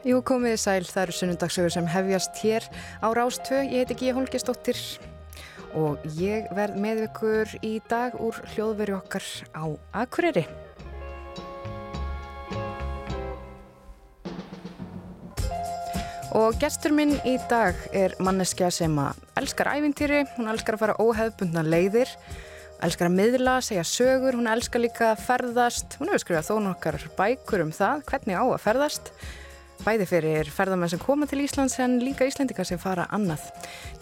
Jú, komið sæl, það eru sunnundagsögur sem hefjast hér á Rástvö. Ég heiti Gíja Holgestóttir og ég verð með ykkur í dag úr hljóðveri okkar á Akureyri. Og gestur minn í dag er manneskja sem elskar ævintýri, hún elskar að fara óheðbundna leiðir, elskar að miðla, segja sögur, hún elskar líka að ferðast, hún hefur skrifað þó nokkar bækur um það, hvernig á að ferðast bæði fyrir ferðarmenn sem koma til Íslands en líka Íslendika sem fara annað.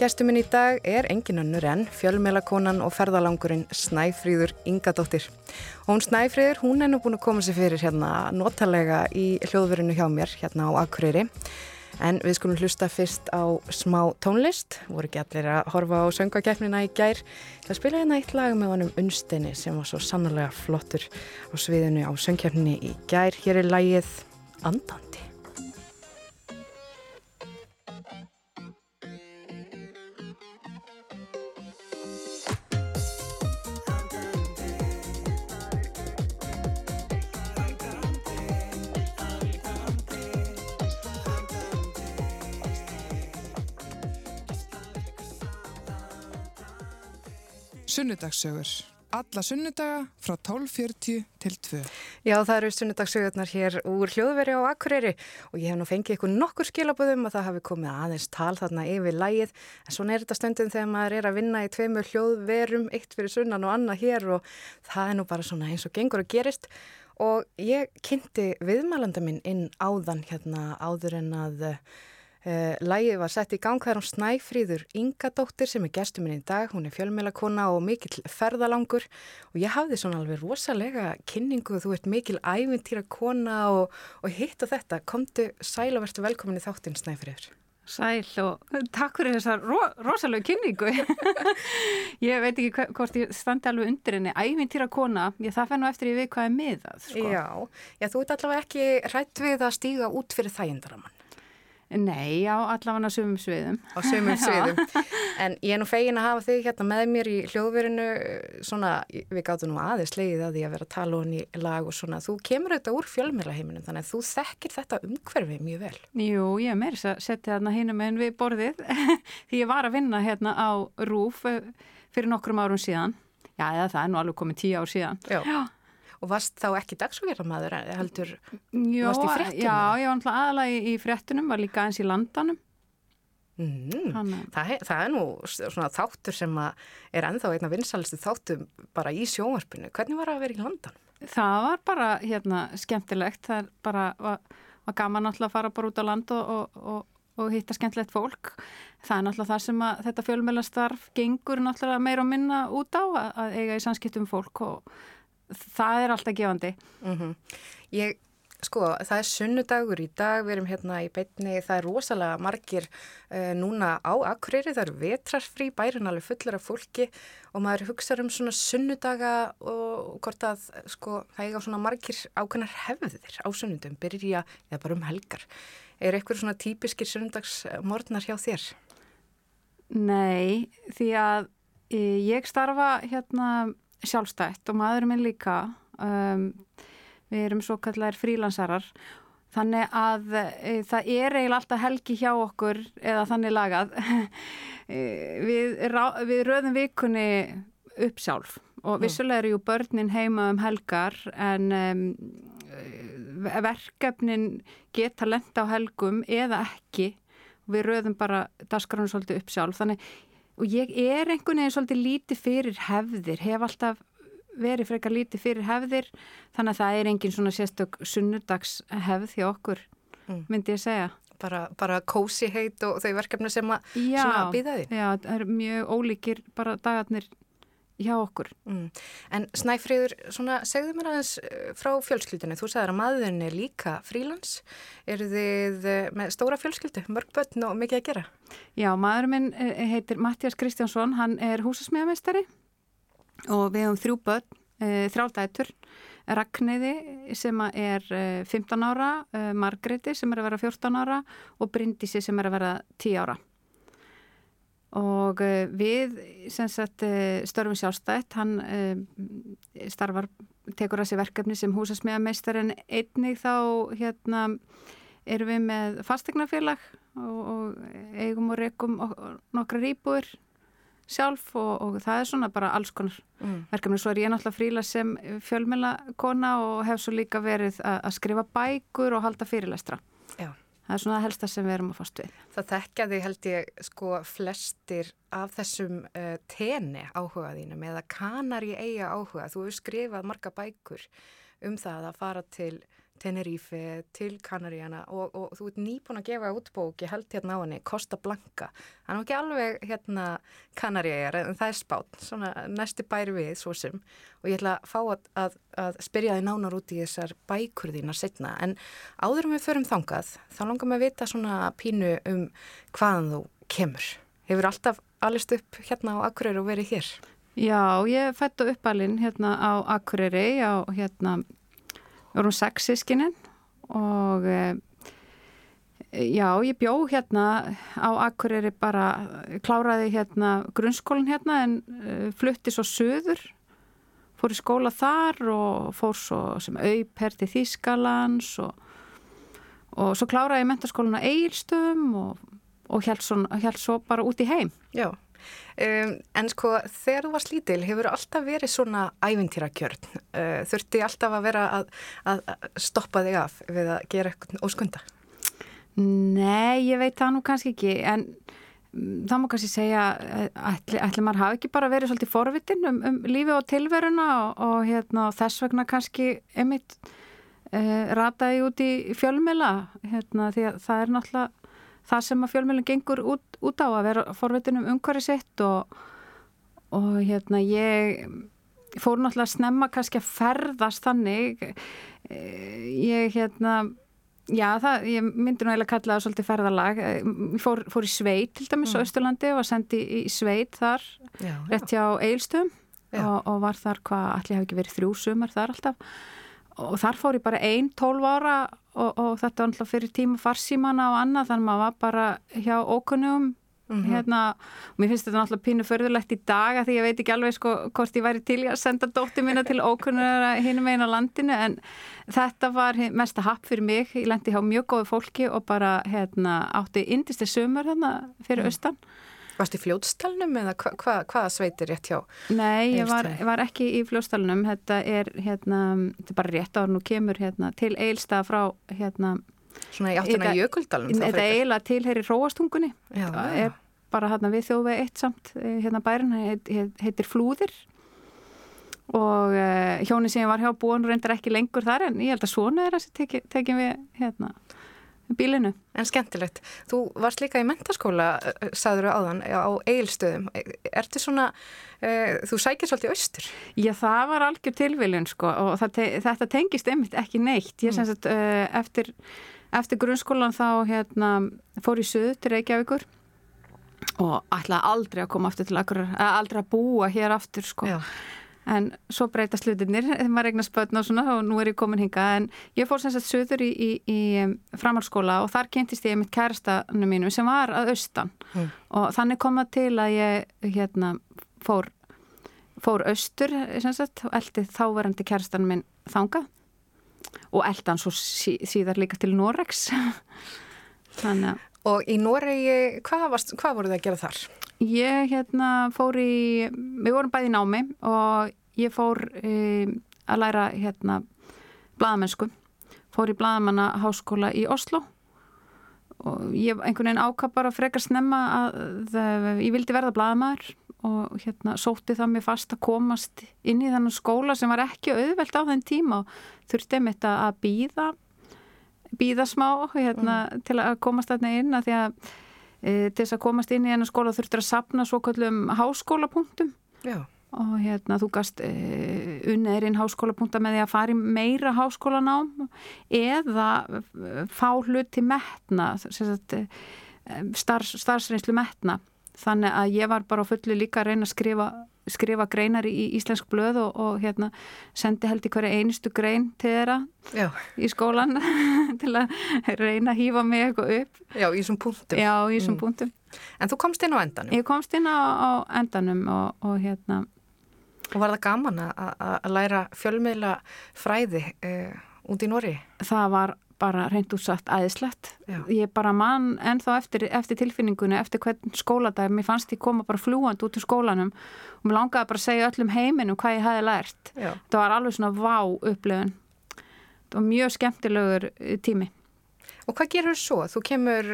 Gestuminn í dag er engin önnur en fjölmelakonan og ferðalangurinn Snæfríður Ingadóttir. Og hún Snæfríður, hún er nú búin að koma sér fyrir hérna notalega í hljóðverinu hjá mér hérna á Akureyri. En við skulum hlusta fyrst á smá tónlist, voru ekki allir að horfa á söngakefnina í gær. Það spila hérna eitt lag með honum Unsteini sem var svo sannlega flottur á sviðinu á söngkefnini í gær. Hér er lægið Andandi. Sunnudagssögur. Alla sunnudaga frá 12.40 til 2. Já, það eru sunnudagssögurnar hér úr hljóðveri á Akureyri og ég hef nú fengið ykkur nokkur skilaböðum að það hafi komið aðeins tal þarna yfir lægið. En svona er þetta stundin þegar maður er að vinna í tveimur hljóðverum, eitt fyrir sunnan og annað hér og það er nú bara svona eins og gengur og gerist. Og ég kynnti viðmælanda minn inn áðan hérna áður en að lægið var sett í gang þar hún Snæfríður Ingadóttir sem er gestur minn í dag, hún er fjölmjölakona og mikill ferðalangur og ég hafði svona alveg rosalega kynningu, þú ert mikil ævintýra kona og, og hitt og þetta, komdu sæl og verðstu velkomin í þáttinn Snæfríður. Sæl og takk fyrir þessa ro rosalega kynningu. ég veit ekki hvort ég standi alveg undir henni. Ævintýra kona, ég það fennu eftir ég við hvað er miðað. Sko. Já, já, þú ert allavega ekki rætt við að stíga út fyrir þægindaramann. Nei, á allavega sumum sviðum. Á sumum sviðum. En ég er nú fegin að hafa þig hérna með mér í hljóðverinu, svona, við gáttum nú aðeins leiðið að því að vera að tala honni í lag og svona. Þú kemur auðvitað úr fjölmjölaheiminum, þannig að þú þekkir þetta umhverfið mjög vel. Jú, ég er meira að setja hérna hínum en við borðið, því ég var að vinna hérna á Rúf eh, fyrir nokkrum árum síðan. Já, það er nú alveg komið tíu ár síðan. Já. Já og varst þá ekki dagsfólkjörðarmadur heldur, Jó, varst í frettunum? Já, ég var alltaf aðalega í, í frettunum, var líka eins í landanum. Mm, það, það er nú svona þáttur sem er ennþá einna vinsalistu þáttum bara í sjónvarpinu. Hvernig var það að vera í landanum? Það var bara hérna skemmtilegt, það bara var, var gaman alltaf að fara bara út á land og, og, og, og hitta skemmtilegt fólk. Það er náttúrulega það sem að þetta fjölmjölastarf gengur náttúrulega meira og minna út á að, að eiga í samskiptum fólk og það er alltaf gefandi mm -hmm. Ég, sko, það er sunnudagur í dag, við erum hérna í beitni það er rosalega margir uh, núna á Akureyri, það eru vetrarfrí bærin alveg fullur af fólki og maður hugsaður um svona sunnudaga og hvort að, sko, það eiga svona margir ákveðnar hefðir á sunnundum byrja, eða bara um helgar er eitthvað svona típiskir sunnudagsmornar hjá þér? Nei, því að e, ég starfa hérna sjálfstætt og maðurinn minn líka um, við erum svo kallar frílansarar. Þannig að e, það er eiginlega alltaf helgi hjá okkur eða þannig lagað e, við, við röðum vikunni upp sjálf. Og vissulega eru jú börnin heima um helgar en um, verkefnin geta lenda á helgum eða ekki. Við röðum bara dasgránu svolítið upp sjálf. Þannig og ég er einhvern veginn svolítið lítið fyrir hefðir, hef alltaf verið frekar lítið fyrir hefðir þannig að það er engin svona sérstök sunnudags hefð hjá okkur mm. myndi ég segja. Bara, bara kósi heit og þau verkefni sem að býða því? Já, það er mjög ólíkir bara dagarnir hjá okkur. Mm. En Snæfríður, svona, segðu mér aðeins eh, frá fjölskyldinu. Þú sagðið að maðurinn er líka frílands. Er þið eh, með stóra fjölskyldu, mörg börn og mikið að gera? Já, maðurinn minn eh, heitir Mattias Kristjánsson, hann er húsasmíðamestari og við hefum þrjú börn, þrjáldætur, Ragnæði sem er 15 ára, Margreti sem er að vera 14 ára og Bryndisi sem er að vera 10 ára og uh, við sagt, uh, störfum sjálfstætt hann uh, starfar tekur að sér verkefni sem húsasmiðameistar en einnig þá hérna erum við með fastegnafélag og, og eigum og rekum nokkra rýbúir sjálf og, og það er svona bara alls konar mm. verkefni. Svo er ég náttúrulega fríla sem fjölmjöla kona og hef svo líka verið að skrifa bækur og halda fyrirlestra. Það er svona það helsta sem við erum að fast við. Það þekkjaði held ég sko flestir af þessum uh, teni áhugaðínum eða kanar í eiga áhuga. Þú hefur skrifað marga bækur um það að fara til Tenerife til Kanaríana og, og þú ert nýbúin að gefa útbók, ég held hérna á henni, Costa Blanca. Það er ekki alveg hérna Kanaríjar en það er spátt, svona næsti bæri við svo sem og ég ætla að fá að, að, að spyrja þið nánar út í þessar bækurðina setna en áður um við förum þangað þá langar maður að vita svona pínu um hvaðan þú kemur. Hefur alltaf allist upp hérna á Akureyri og verið hér? Já, ég fættu uppalinn hérna á Akureyri á hérna við vorum sex sískinin og e, já, ég bjó hérna á Akureyri bara, kláraði hérna grunnskólinn hérna en e, flutti svo söður fór í skóla þar og fór svo sem auperti Þískalands og, og svo kláraði ég mentaskólinu Eilstöðum og, og held svo, held svo bara út í heim. Já. Um, en sko þegar þú varst lítil hefur alltaf verið svona ævintýrakjörn uh, þurfti alltaf að vera að, að stoppa þig af við að gera eitthvað óskunda? Nei, ég veit það nú kannski ekki en um, það má kannski segja ætli, ætli maður hafi ekki bara verið svolítið forvitin um, um lífi og tilveruna og, og hérna, þess vegna kannski einmitt uh, rataði út í fjölmela hérna, því að það er náttúrulega það sem að fjölmjölinn gengur út, út á að vera forvitin um umhverju sitt og, og hérna ég fór náttúrulega að snemma kannski að ferðast þannig eh, ég hérna já það, ég myndi nú eiginlega kalla það svolítið ferðalag. Ég fór, fór í sveit til dæmis mm. á Östurlandi og var sendið í sveit þar já, rétt hjá Eilstöðum og, og var þar hvað allir hafi ekki verið þrjú sumar þar alltaf. Og þar fór ég bara einn, tólv ára og, og þetta var alltaf fyrir tíma farsímana og annað þannig að maður var bara hjá ókunnum mm -hmm. hérna, og mér finnst þetta alltaf pínu förðulegt í dag að því ég veit ekki alveg sko hvort ég væri til að senda dótti mína til ókunnur hinn með eina landinu en þetta var mest að happ fyrir mig, ég lendi hjá mjög góðu fólki og bara hérna, átti indistir sömur hérna fyrir mm. Varst í fljótstalunum eða hva, hva, hvaða sveitir rétt hjá? Nei, ég var, var ekki í fljótstalunum. Þetta er, hérna, þetta er bara rétt ára nú kemur hérna, til eilstað frá hérna, Svona í áttuna jökuldalunum? Þetta eiginlega tilheyri róastungunni. Það er bara hérna við þjóðvegi eitt samt eh, hérna bærin, heit, heitir Flúðir og uh, hjóni sem ég var hjá búin reyndar ekki lengur þar en ég held að svona er að tekja teki við hérna bílinu. En skemmtilegt. Þú varst líka í mentaskóla, eh, sagður þú áðan, á eigilstöðum. Ertu svona, uh, þú sækir svolítið austur? Já, það var algjör tilviljun sko og te þetta tengist einmitt ekki neitt. Ég mm. semst að uh, eftir, eftir grunnskólan þá hérna, fór ég söð til Reykjavíkur og ætlaði aldrei að koma aftur til akkur, aldrei að búa hér aftur sko. Já en svo breytast hlutinir þegar maður regnar spötn og svona og nú er ég komin hinga en ég fór sem sagt söður í, í, í framhalskóla og þar kynntist ég mitt kærastanu mínu sem var að austan. Mm. og þannig kom það til að ég hérna fór fór austur sagt, og eldi þáverandi kærastanu minn þanga og eldi hann svo sí, síðar líka til Norex þannig að Og í Noregi, hvað, varst, hvað voru það að gera þar? Ég hérna fór í, við vorum bæði námi og ég fór e, að læra hérna bladamennsku. Fór í bladamanna háskóla í Oslo og ég einhvern veginn ákvað bara frekar snemma að það, ég vildi verða bladamæður og hérna sótti það mér fast að komast inn í þannig skóla sem var ekki auðvelt á þenn tíma og þurfti mitt að býða býða smá hérna, mm. til að komast þarna inn að því að e, til þess að komast inn í ena skóla þurftur að sapna svo kallum háskólapunktum Já. og hérna þú gast e, unneirinn háskólapunkta með því að fari meira háskólanám eða fá hlut til metna e, starfs, starfsreynslu metna þannig að ég var bara fullu líka að reyna að skrifa skrifa greinar í íslensk blöð og, og hérna, sendi held í hverja einustu grein til þeirra Já. í skólan til að reyna að hýfa mig eitthvað upp. Já, í þessum punktum. Já, í þessum mm. punktum. En þú komst inn á endanum? Ég komst inn á, á endanum og, og hérna... Og var það gaman að læra fjölmiðla fræði uh, út í Nóri? Það var bara reynd útsagt æðislegt. Já. Ég bara mann ennþá eftir, eftir tilfinningunni, eftir hvern skóladag, mér fannst ég koma bara flúand út úr skólanum og mér langaði bara að segja öllum heiminum hvað ég hefði lært. Já. Það var alveg svona vá upplifun. Það var mjög skemmtilegur eh, tími. Og hvað gerur þú svo? Þú kemur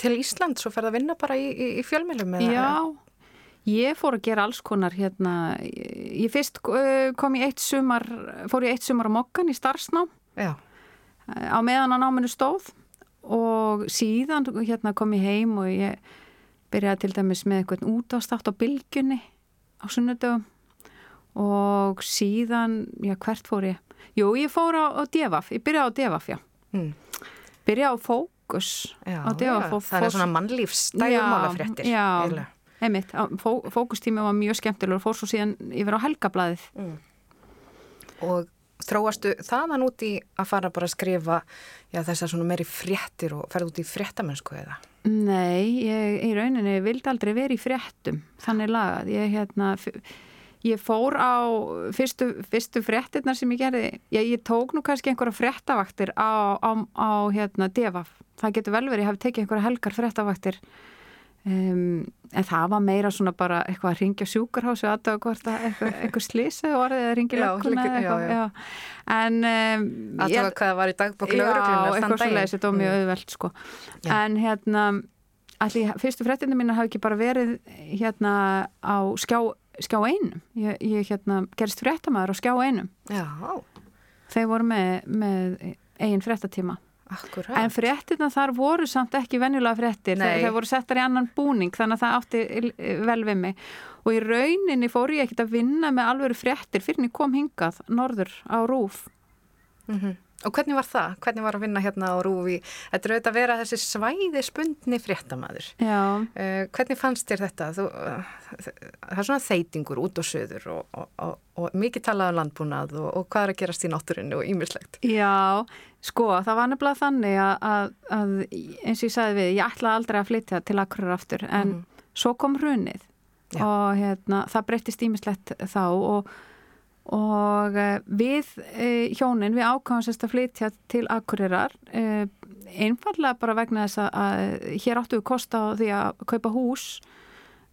til Íslands og ferð að vinna bara í, í, í fjölmjölum? Já, ég fór að gera alls konar hérna, ég fyrst eh, kom ég eitt sumar, fór ég eitt sumar á mokkan í starfsnám Já. Á meðan á náminu stóð og síðan hérna kom ég heim og ég byrjaði til dæmis með eitthvað útastátt á bylgjunni á sunnudögum og síðan, já hvert fór ég? Jú, ég fór á, á Devaf, ég byrjaði á Devaf, já. Mm. Byrjaði á Fókus Já, á Devaf. já. Það er svona mannlífsdægumálafréttir. Já, eiginlega. einmitt. Fó, fókustími var mjög skemmtilegur og fór svo síðan yfir á helgablaðið. Og þróastu þaðan út í að fara bara að skrifa já, þessar svona meiri fréttir og ferð út í fréttamennsku eða? Nei, ég í rauninni vildi aldrei verið í fréttum, þannig lagað. Ég, hérna, ég fór á fyrstu, fyrstu fréttirnar sem ég gerði. Ég, ég tók nú kannski einhverja fréttavaktir á, á, á hérna, devaf. Það getur vel verið, ég hafi tekið einhverja helgar fréttavaktir. Um, en það var meira svona bara eitthvað að ringja sjúkarhási og aðtöða hvort að eitthvað, eitthvað slísa orðið að ringja. Já. En um, Að ég- það hvað það var í dagbók þann eitthvað svo daginn. leiðis, þetta var mjög auðvelt sko. En hérna, allir fyrstu fréttinu mína hafi ekki bara verið hérna á skjá, skjá einum. Ég, ég hérna gerist fréttamaður á skjá einum. Já, Þeir voru með, með eigin fréttatíma. Akkurat. En fréttina þar voru samt ekki venjulega fréttir. Þeir voru settar í annan búning þannig að það átti vel við mig. Og í rauninni fór ég ekkert að vinna með alvöru fréttir fyrir en ég kom hingað norður á rúf. Mm Og hvernig var það? Hvernig var að vinna hérna á Rúfi? Þetta er auðvitað að vera þessi svæði spundni fréttamaður. Já. Uh, hvernig fannst þér þetta? Þú, uh, það er svona þeitingur út og söður og, og, og, og mikið talað um landbúnað og, og hvað er að gerast í náttúrinni og ýmislegt. Já, sko, það var nefnilega þannig að, að, að eins og ég sagði við, ég ætlaði aldrei að flytja til Akureyrar aftur en svo kom hrunið Já. og hérna, það breyttist ímislegt þá og, og eh, við e, hjónin, við ákvæmum sérst að flytja til Akureyrar e, einfallega bara vegna þess að, að hér áttu við kosta á því að kaupa hús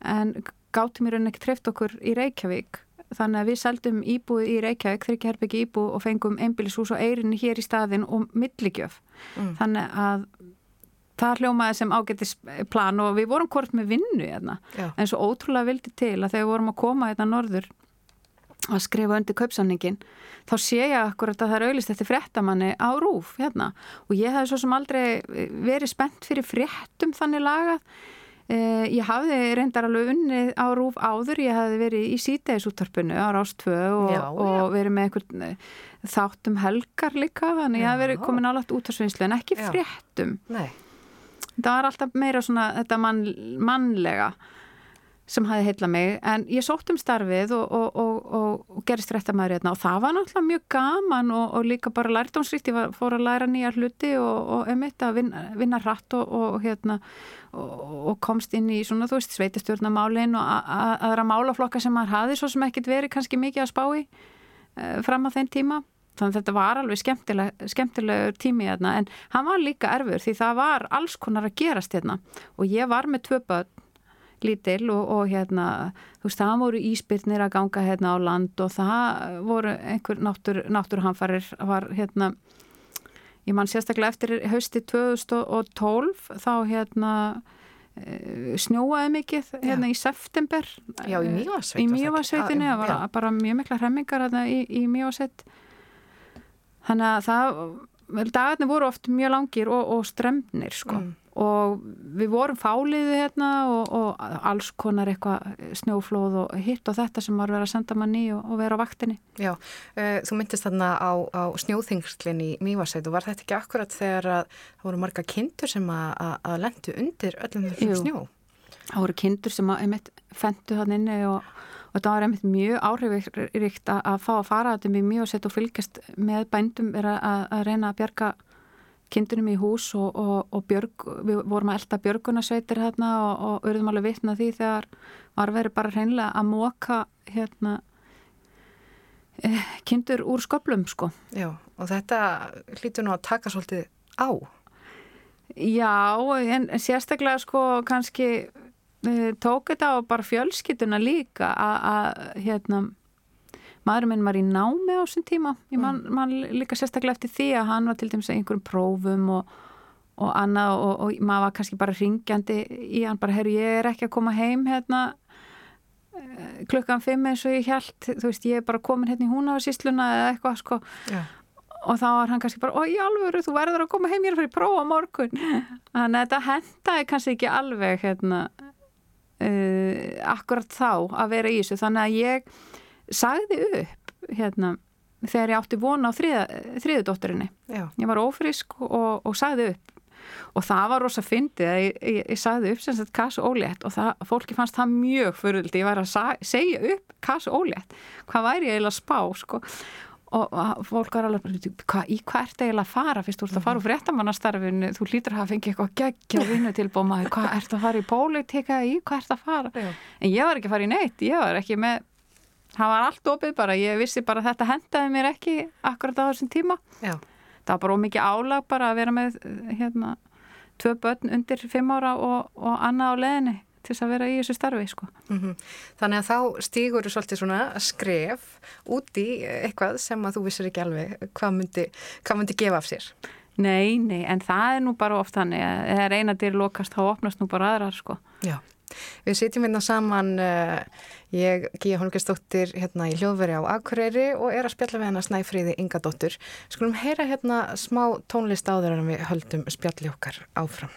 en gáttum í rauninni ekki treyft okkur í Reykjavík þannig að við seldum íbúið í Reykjavík þryggja herbyggi íbúið og fengum einbýlishús og eirinni hér í staðin og milligjöf Mm. þannig að það hljómaði sem ágættis plan og við vorum hvort með vinnu hérna. En svo ótrúlega vildi til að þegar við vorum að koma hérna norður að skrifa undir kaupsamningin þá sé ég akkurat að það er auðlist eftir fréttamanni á rúf hérna og ég hef svo sem aldrei verið spennt fyrir fréttum þannig lagað Eh, ég hafði reyndar alveg unnið á rúf áður, ég hafði verið í sítegisúttarpinu á Rástvö og, Já, já. og verið með einhvern eh, þáttum helgar líka, þannig ég hafði verið Já. komin álagt út á svinslu en ekki Já. fréttum. Nei, Það var alltaf meira svona þetta mann, mannlega sem hafi heilla mig en ég sótt um starfið og, og, og, og, gerist fréttamaður hérna. Og það var náttúrulega mjög gaman og, líka bara lærdómsrikt, ég var, fór að læra nýja hluti og, þetta að vinna, vinna hratt og, hérna og komst inn í svona, þú veist, sveitastjórnamálin og aðra málaflokka sem maður hafi svo sem ekkit verið kannski mikið að spá í uh, fram á þeim tíma. Þannig að þetta var alveg skemmtileg, skemmtilegur tími hérna. En hann var líka erfur því það var alls konar að gerast hérna. Og ég var með tvö börn lítil og, og hérna þú veist það voru íspyrnir að ganga hérna á land og það voru einhver náttúr, náttúrhanfarir var hérna ég man sérstaklega eftir hausti 2012 þá hérna eh, snjóaði mikið hérna í september. Já, í í var það Já, var já. bara mjög mikla hremmingar hérna í, í Mývatnssveit. Þannig að það dagarnir voru oft mjög langir og, og stremnir sko. Mm. Og við vorum fáliðu hérna og, og alls konar eitthvað snjóflóð og hitt og þetta sem var verið að senda manni og, og vera á vaktinni Já, uh, þú myndist þarna á, á snjóþingslinn í Mývarsveit og var þetta ekki akkurat þegar að það voru marga kindur sem að, að, að lendu undir öllum þessum snjó? það voru kindur sem að einmitt fendu hann inni og, og það var einmitt mjög áhrifiríkt að, að fá að fara þetta með mjög sett og fylgjast með bændum er að, að reyna að bjarga kindunum í hús og, og, og björg, við vorum að elda björgunarsveitir hérna og, og urðum alveg vitna því þegar var verið bara hreinlega að móka hérna eh, kindur úr sköplum sko. Já, og þetta hlýtur nú að taka svolítið á. Já, en sérstaklega sko kannski uh, tók þetta á bara fjölskytuna líka að hérna maðurinn minn var í námi á þessum tíma. Ég man, mm. man líka sérstaklega eftir því að hann var til dæmis einhverjum prófum og, og annað og, og maður var kannski bara ringjandi í hann bara, herru ég er ekki að koma heim hérna eh, klukkan fimm eins og ég held þú veist, ég er bara komin hérna í húnafarsísluna eða eitthvað sko. Yeah og þá var hann kannski bara, oi alveg, þú verður að koma heim ég er að fara í prófa morgun. Þannig að þetta hendaði kannski ekki alveg hérna uh, akkurat þá að vera í þessu. Þannig að ég sagði upp hérna þegar ég átti vona á þriðudótturinni ég var ófrisk og, og sagði upp. Og það var rosa fyndið að ég, ég, ég sagði upp sem sagt kassu ólétt og það, fólki fannst það mjög föruldi, ég var að segja upp kassu ólétt, hvað væri ég eiginlega að spá sko? Og fólk var alveg hva, í hvert eiginlega að fara? Fyrst þú ert að fara úr fréttamannastarfinu þú lítur að hafa fengið eitthvað geggja vinnu tilbúið hvað ert að fara í pólitíka? Í hvað ert að fara? Já. en ég var ekki að fara í neitt. Ég var ekki með það var allt opið bara, ég vissi bara að þetta hendaði mér ekki akkurat á þessum tíma Já. það var bara ómikið álag bara að vera með hérna tvö börn undir fimm ára og, og annað á leðinni til þess að vera í þessu starfi sko. mm -hmm. Þannig að þá stýgur þú svolítið svona skref út í eitthvað sem að þú vissir ekki alveg hvað myndi, hvað myndi gefa af sér Nei, nei, en það er nú bara oft þannig að þegar eina dyr lokast þá opnast nú bara aðrar sko Já, við sitjum hérna saman uh, ég, Gíja Holmgjörnsdóttir hérna í hljóðveri á Akureyri og er að spjalla við hennar Snæfríði Ingadóttur. Skulum heyra hérna smá tónlist áður en við höldum spjalli okkar áfram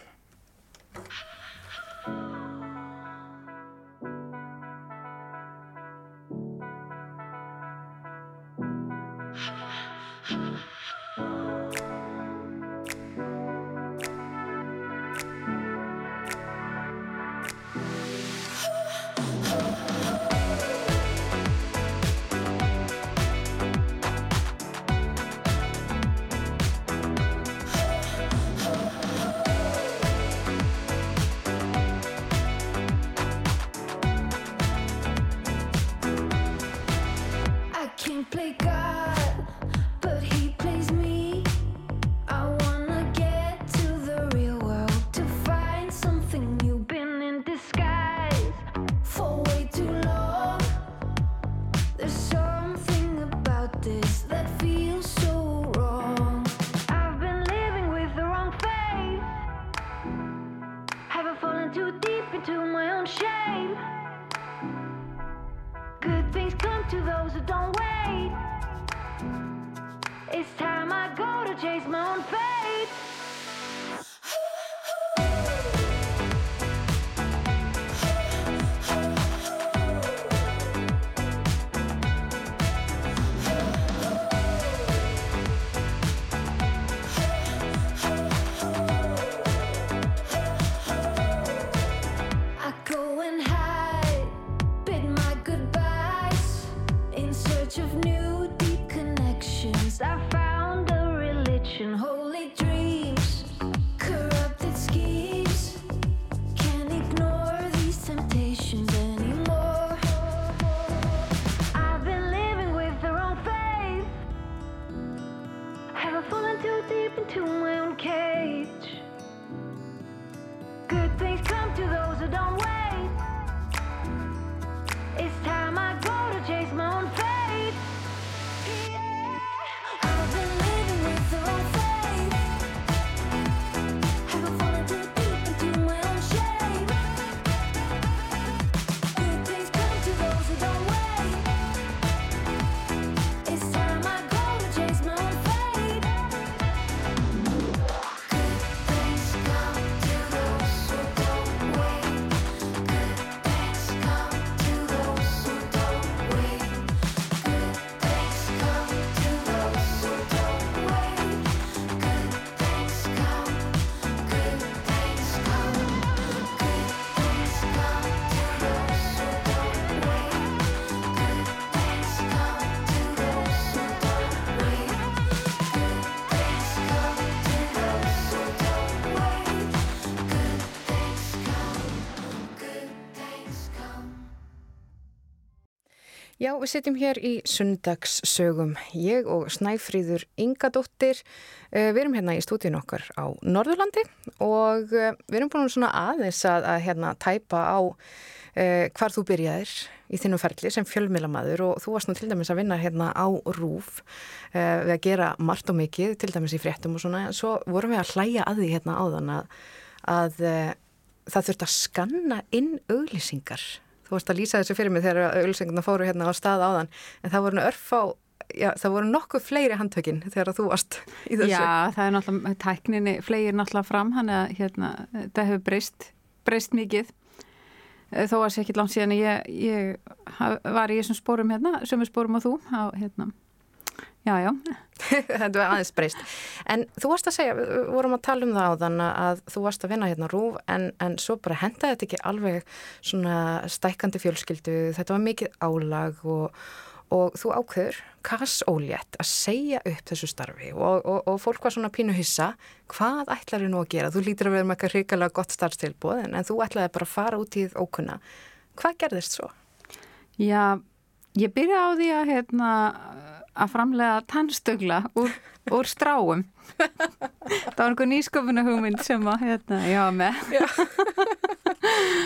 við sitjum hér í sundagssögum. Ég og Snæfríður Ingadóttir, uh, við erum hérna í stúdíun okkar á Norðurlandi og uh, við erum búin svona aðeins að, að hérna, tæpa á uh, hvar þú byrjaðir í þinnum ferli sem fjölmilamaður og þú varst nú til dæmis að vinna hérna á RÚF við að gera margt og mikið, til dæmis í fréttum og svona, svo vorum við að hlæja að því hérna áðan að, að það þurft að skanna inn auglýsingar þú varst að lýsa þessu fyrir mig þegar auðvilsinguna fóru hérna á stað áðan en það voru örf á, já það voru nokkuð fleiri handtökin þegar þú varst í þessu. Já það er náttúrulega, tækninni flegir náttúrulega fram, hann að hérna, það hefur breyst, breyst mikið þó að það sé ekki langt síðan ég, ég var í þessum spórum hérna, sömu spórum og þú á hérna Já, já. Þetta var aðeins breyst. En þú varst að segja, við vorum að tala um það á þann að þú varst að vinna hérna rúf en, en svo bara hendaði þetta ekki alveg svona stækandi fjölskyldu, þetta var mikið álag og, og þú ákveður, kass ólétt, að segja upp þessu starfi og, og, og fólk var svona pínu hissa, hvað ætlar þið nú að gera? Þú lítir að vera með eitthvað hrikalega gott starfstilbóð en, en þú ætlaði bara að fara út í því ókunna. Hvað gerðist svo? Já, ég byrja á því að hérna að framlega tannstögla úr, úr stráum. Það var einhver nýsköpuna hugmynd sem að hérna, já með.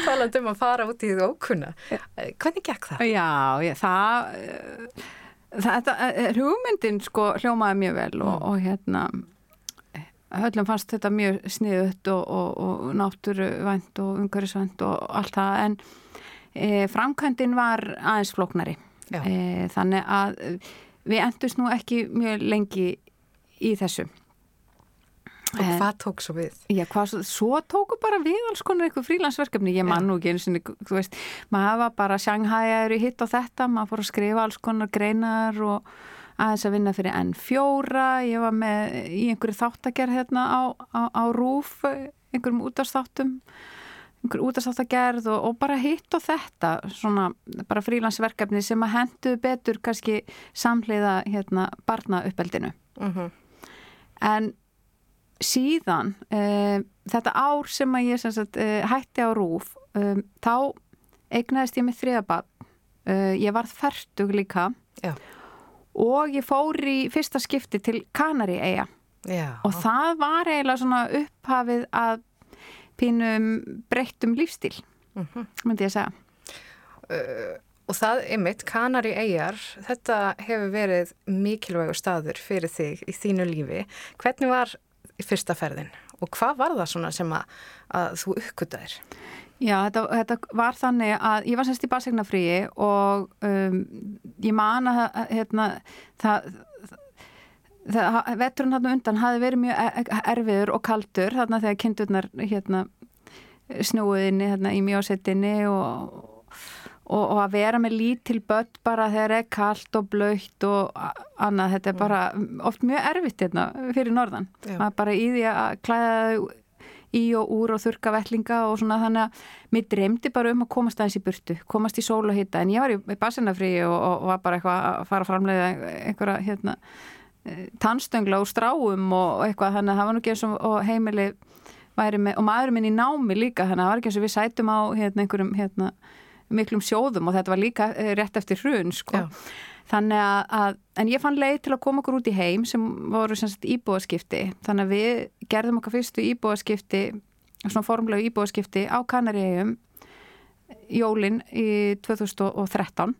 Talað um að fara út í því ókunna hvernig gekk það? Já, já það, það, það hugmyndin sko hljómaði mjög vel og, mm. og hérna höllum fannst þetta mjög sniðut og, og, og náttúruvænt og umhverfisvænt og allt það en e, framkvæmdin var aðeins floknari e, þannig að við endust nú ekki mjög lengi í þessu. Og eh, hvað tók svo við? Já, hvað, svo tóku bara við alls konar eitthvað frílansverkefni. Ég man nú ekki einu sinni, þú veist, maður var bara sjanghæjar í hitt og þetta, maður fór að skrifa alls konar greinar og aðeins að vinna fyrir N4. Ég var með í einhverju þáttagerð hérna á, á, á Rúf, einhverjum útastáttum einhver útastáttagerð og, og bara hitt og þetta svona bara frílansverkefni sem að hendu betur kannski samleiða hérna barna uppeldinu uh mhm. -huh. en síðan e, þetta ár sem að ég sem sagt, e, hætti á rúf e, þá eignaðist ég með þriðabab ég varð færtug líka Já. og ég fór í fyrsta skipti til Kanari eiga og það var eiginlega svona upphafið að pínum breyttum lífstíl mhm. -huh. myndi ég að segja uh, Og það mitt, Kanari Eyjar þetta hefur verið mikilvægur staður fyrir þig í þínu lífi hvernig var fyrsta ferðin og hvað var það svona sem að, að þú uppgötaðir? Já, þetta, þetta var þannig að ég var semst í basegnafríi og um, ég man að hérna, það veturinn hann undan hafi verið mjög e- e- erfiður og kaldur þarna þegar kindurnar hérna, snúiðinni hérna, í mjósettinni og, og, og að vera með lítil börn bara þegar er kallt og blöytt og annað, þetta er mm. bara oft mjög erfitt hérna, fyrir norðan. Maður bara í því að klæða þau í og úr og þurka vellinga og svona þannig að mér dreymdi bara um að komast aðeins í burtu, komast í sól og hitta en ég var í basenafrí og, og var bara eitthvað að fara að framlega einhverja hérna tannstöngla úr stráum og eitthvað þannig að það var nú ekki eins og heimili með, og maðurinn minn í námi líka þannig að það var ekki eins og við sætum á hérna, einhverjum hérna, miklum sjóðum og þetta var líka eh, rétt eftir hrun sko. þannig að, að, en ég fann leið til að koma okkur út í heim sem voru semst íbúaskipti. Þannig að við gerðum okkar fyrstu íbúaskipti svona formlegu íbúaskipti á Kanaríum jólinn í 2013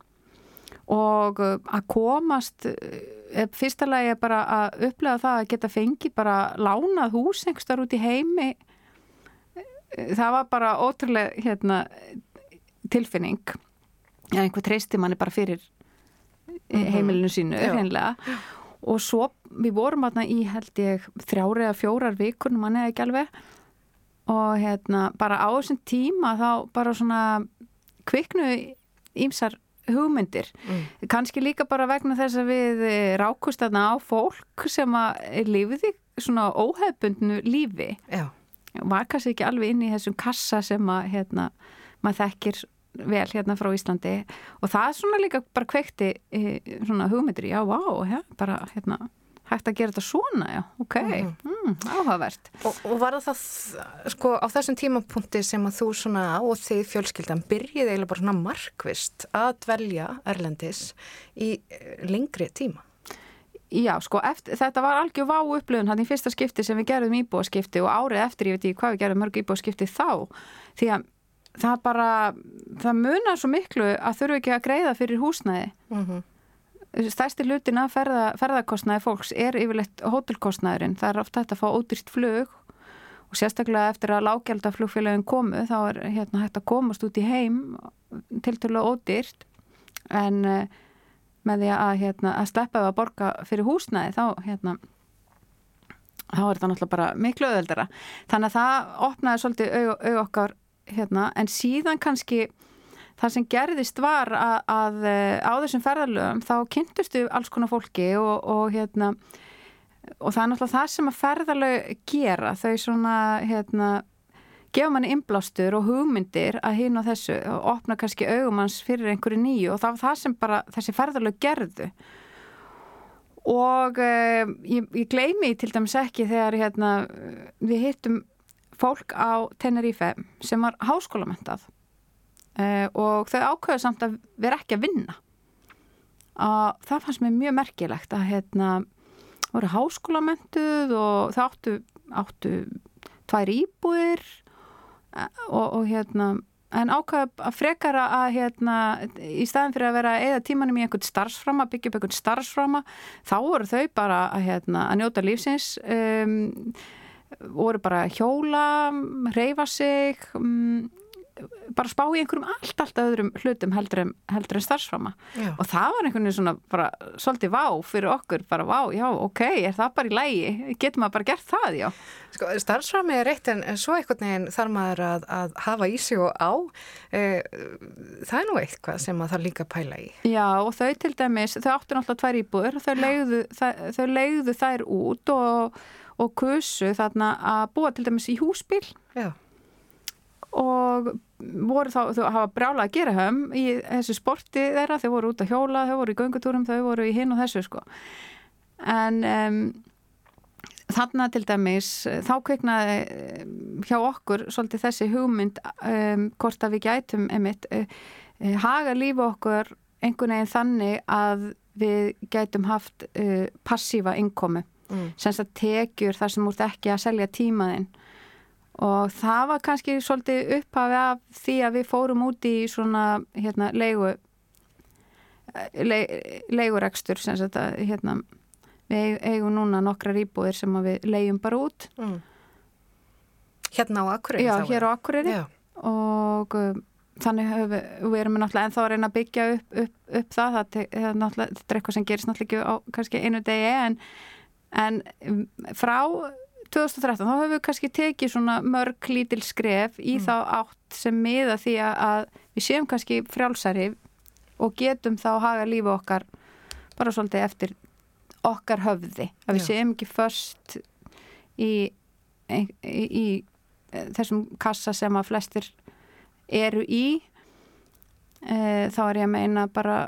og uh, að komast uh, fyrsta lagi er bara að upplega það að geta fengið bara lánað hús einhverstar út í heimi það var bara ótrúlega hérna, tilfinning. En einhver treysti manni bara fyrir mhm. heimilinu sínu hreinlega. Og svo við vorum aðna í held ég þrjári eða fjórar vikur manni eða ekki alveg. Og hérna bara á þessum tíma þá bara svona kviknu ímsar hugmyndir. Mm. Kanski líka bara vegna þess að við eh, rákust þarna á fólk sem að lifiði svona óhefbundnu lífi. Já. Var kannski ekki alveg inn í þessum kassa sem að hérna, maður þekkir vel hérna frá Íslandi og það svona líka bara kvekti eh, svona hugmyndir, já, vá, ja, bara hérna hægt að gera þetta svona, já, ok, mm. Mm, áhugavert. Og, og var það það, sko, á þessum tímapunkti sem að þú svona og þið fjölskyldan byrjið eiginlega bara svona markvist að dvelja Erlendis í eh, lengri tíma? Já, sko, eftir, þetta var algjör vá upplöðun hann í fyrsta skipti sem við gerðum íbúaskipti og árið eftir, ég veit ekki hvað við gerðum mörg íbúaskipti þá, því að það bara, það munar svo miklu að þurfu ekki að greiða fyrir húsnæði. Mhm. Mm stærsti lutin af ferða, ferðarkostnaði fólks er yfirleitt hótelkostnaðurinn. Það er ofta hægt að fá ódýrt flug og sérstaklega eftir að lágjaldaflugfélagin komu þá er hérna, hægt að komast út í heim til tölu ódýrt en uh, með því að, hérna, að sleppa við að borga fyrir húsnæði þá, hérna, þá er þetta náttúrulega bara miklu öðeldara. Þannig að það opnaði svolítið auð okkar hérna, en síðan kannski það sem gerðist var að, að eh, á þessum ferðarlöfum þá kynntustu alls konar fólki og, og hérna og það er náttúrulega það sem að ferðarlög gera. Þau svona hérna gefa manni inblástur og hugmyndir að á þessu og opna kannski augumanns fyrir einhverju nýju og það var það sem bara þessi ferðarlög gerðu. Og eh, ég, ég gleymi til dæmis ekki þegar hérna, við hittum fólk á Tenerife sem var háskólamentað uh, og þau ákveðu samt að vera ekki að vinna. Og það fannst mér mjög merkilegt að hérna voru háskólamentuð og það áttu, áttu tvær íbúir eh, og, og hérna en ákveðu að frekara að hérna í staðin fyrir að vera eða tímanum í einhvern starfsframa, byggja upp einhvern starfsframa þá voru þau bara að, hérna, að njóta lífsins. Um, voru bara hjóla reyfa sig um, bara spá í einhverjum allt, allt öðrum hlutum heldur en, heldur en starfsframa já. og það var einhvern veginn svona bara svolítið vá fyrir okkur, bara vá, já, ok, er það bara í lægi, getur maður bara gert það, já. Sko, starfsframi er eitt en svo einhvern veginn þarf maður að, að hafa í sig og á e, það er nú eitthvað sem maður þarf líka að pæla í. Já, og þau til dæmis, þau áttu náttúrulega tvær íbúður, þau legðu, þau legðu þær út og, og kusu þarna að búa til dæmis í húsbíl Já og voru þá, þau hafa brjála að gera höfum í þessu sporti þeirra, þau voru út að hjóla, þau voru í göngutúrum, þau voru í hinn og þessu sko. En um, þannig til dæmis þá kveiknaði hjá okkur svolítið þessi hugmynd um, hvort að við gætum einmitt uh, uh, haga lífa okkur einhvern veginn þannig að við gætum haft uh, passífa innkomi, mm. semst að tekjur þar sem úr ekki að selja tímaðinn og það var kannski svolítið upphafi af því að við fórum út í svona hérna leigu le, leigurekstur sem að hérna við eigum núna nokkrar íbúðir sem við leigjum bara út mm. Hérna á Akureyri? Já, hér á Akureyri Já. og um, þannig höfum við, við erum náttúrulega ennþá að reyna að byggja upp, upp, upp það það, er þetta eitthvað sem gerist náttúrulega ekki á kannski einu degi en, en um, frá 2013 þá höfum við kannski tekið svona mörg lítil skref í mm. þá átt sem miða því að við séum kannski frjálsari og getum þá haga lífi okkar bara svolítið eftir okkar höfði að við Já. séum ekki först í, í, í, í þessum kassa sem að flestir eru í e, þá er ég að meina bara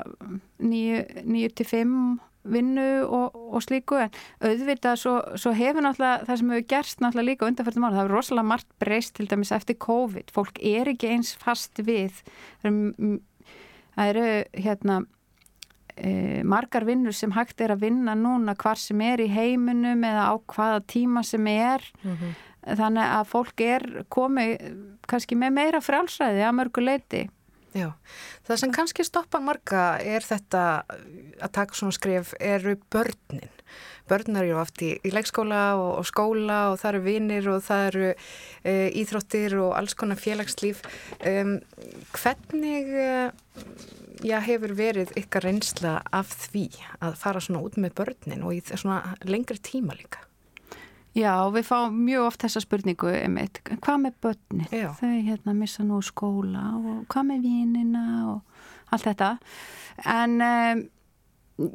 9-5 vinnu og, og slíku en auðvitað svo, svo hefur náttúrulega það sem hefur gerst náttúrulega líka undanfærdum ára það hefur rosalega margt breyst til dæmis eftir COVID. Fólk er ekki eins fast við það eru hérna e, margar vinnur sem hægt er að vinna núna hvar sem er í heiminum eða á hvaða tíma sem er. Mm -hmm. þannig að fólk er komið kannski með meira frálsræði að mörgu leiti Já, það sem kannski stoppar marga er þetta að taka svona skrif eru börnin. Börn eru oft í, í leikskóla og, og skóla og það eru vinir og það eru e, íþróttir og alls konar félagslíf. Um, hvernig já, hefur verið ykkar reynsla af því að fara svona út með börnin og í svona lengri tíma líka? Já, við fáum mjög oft þessa spurningu einmitt, hvað með börnir? Já. Þau hérna missa nú skóla og hvað með vínina og allt þetta en um,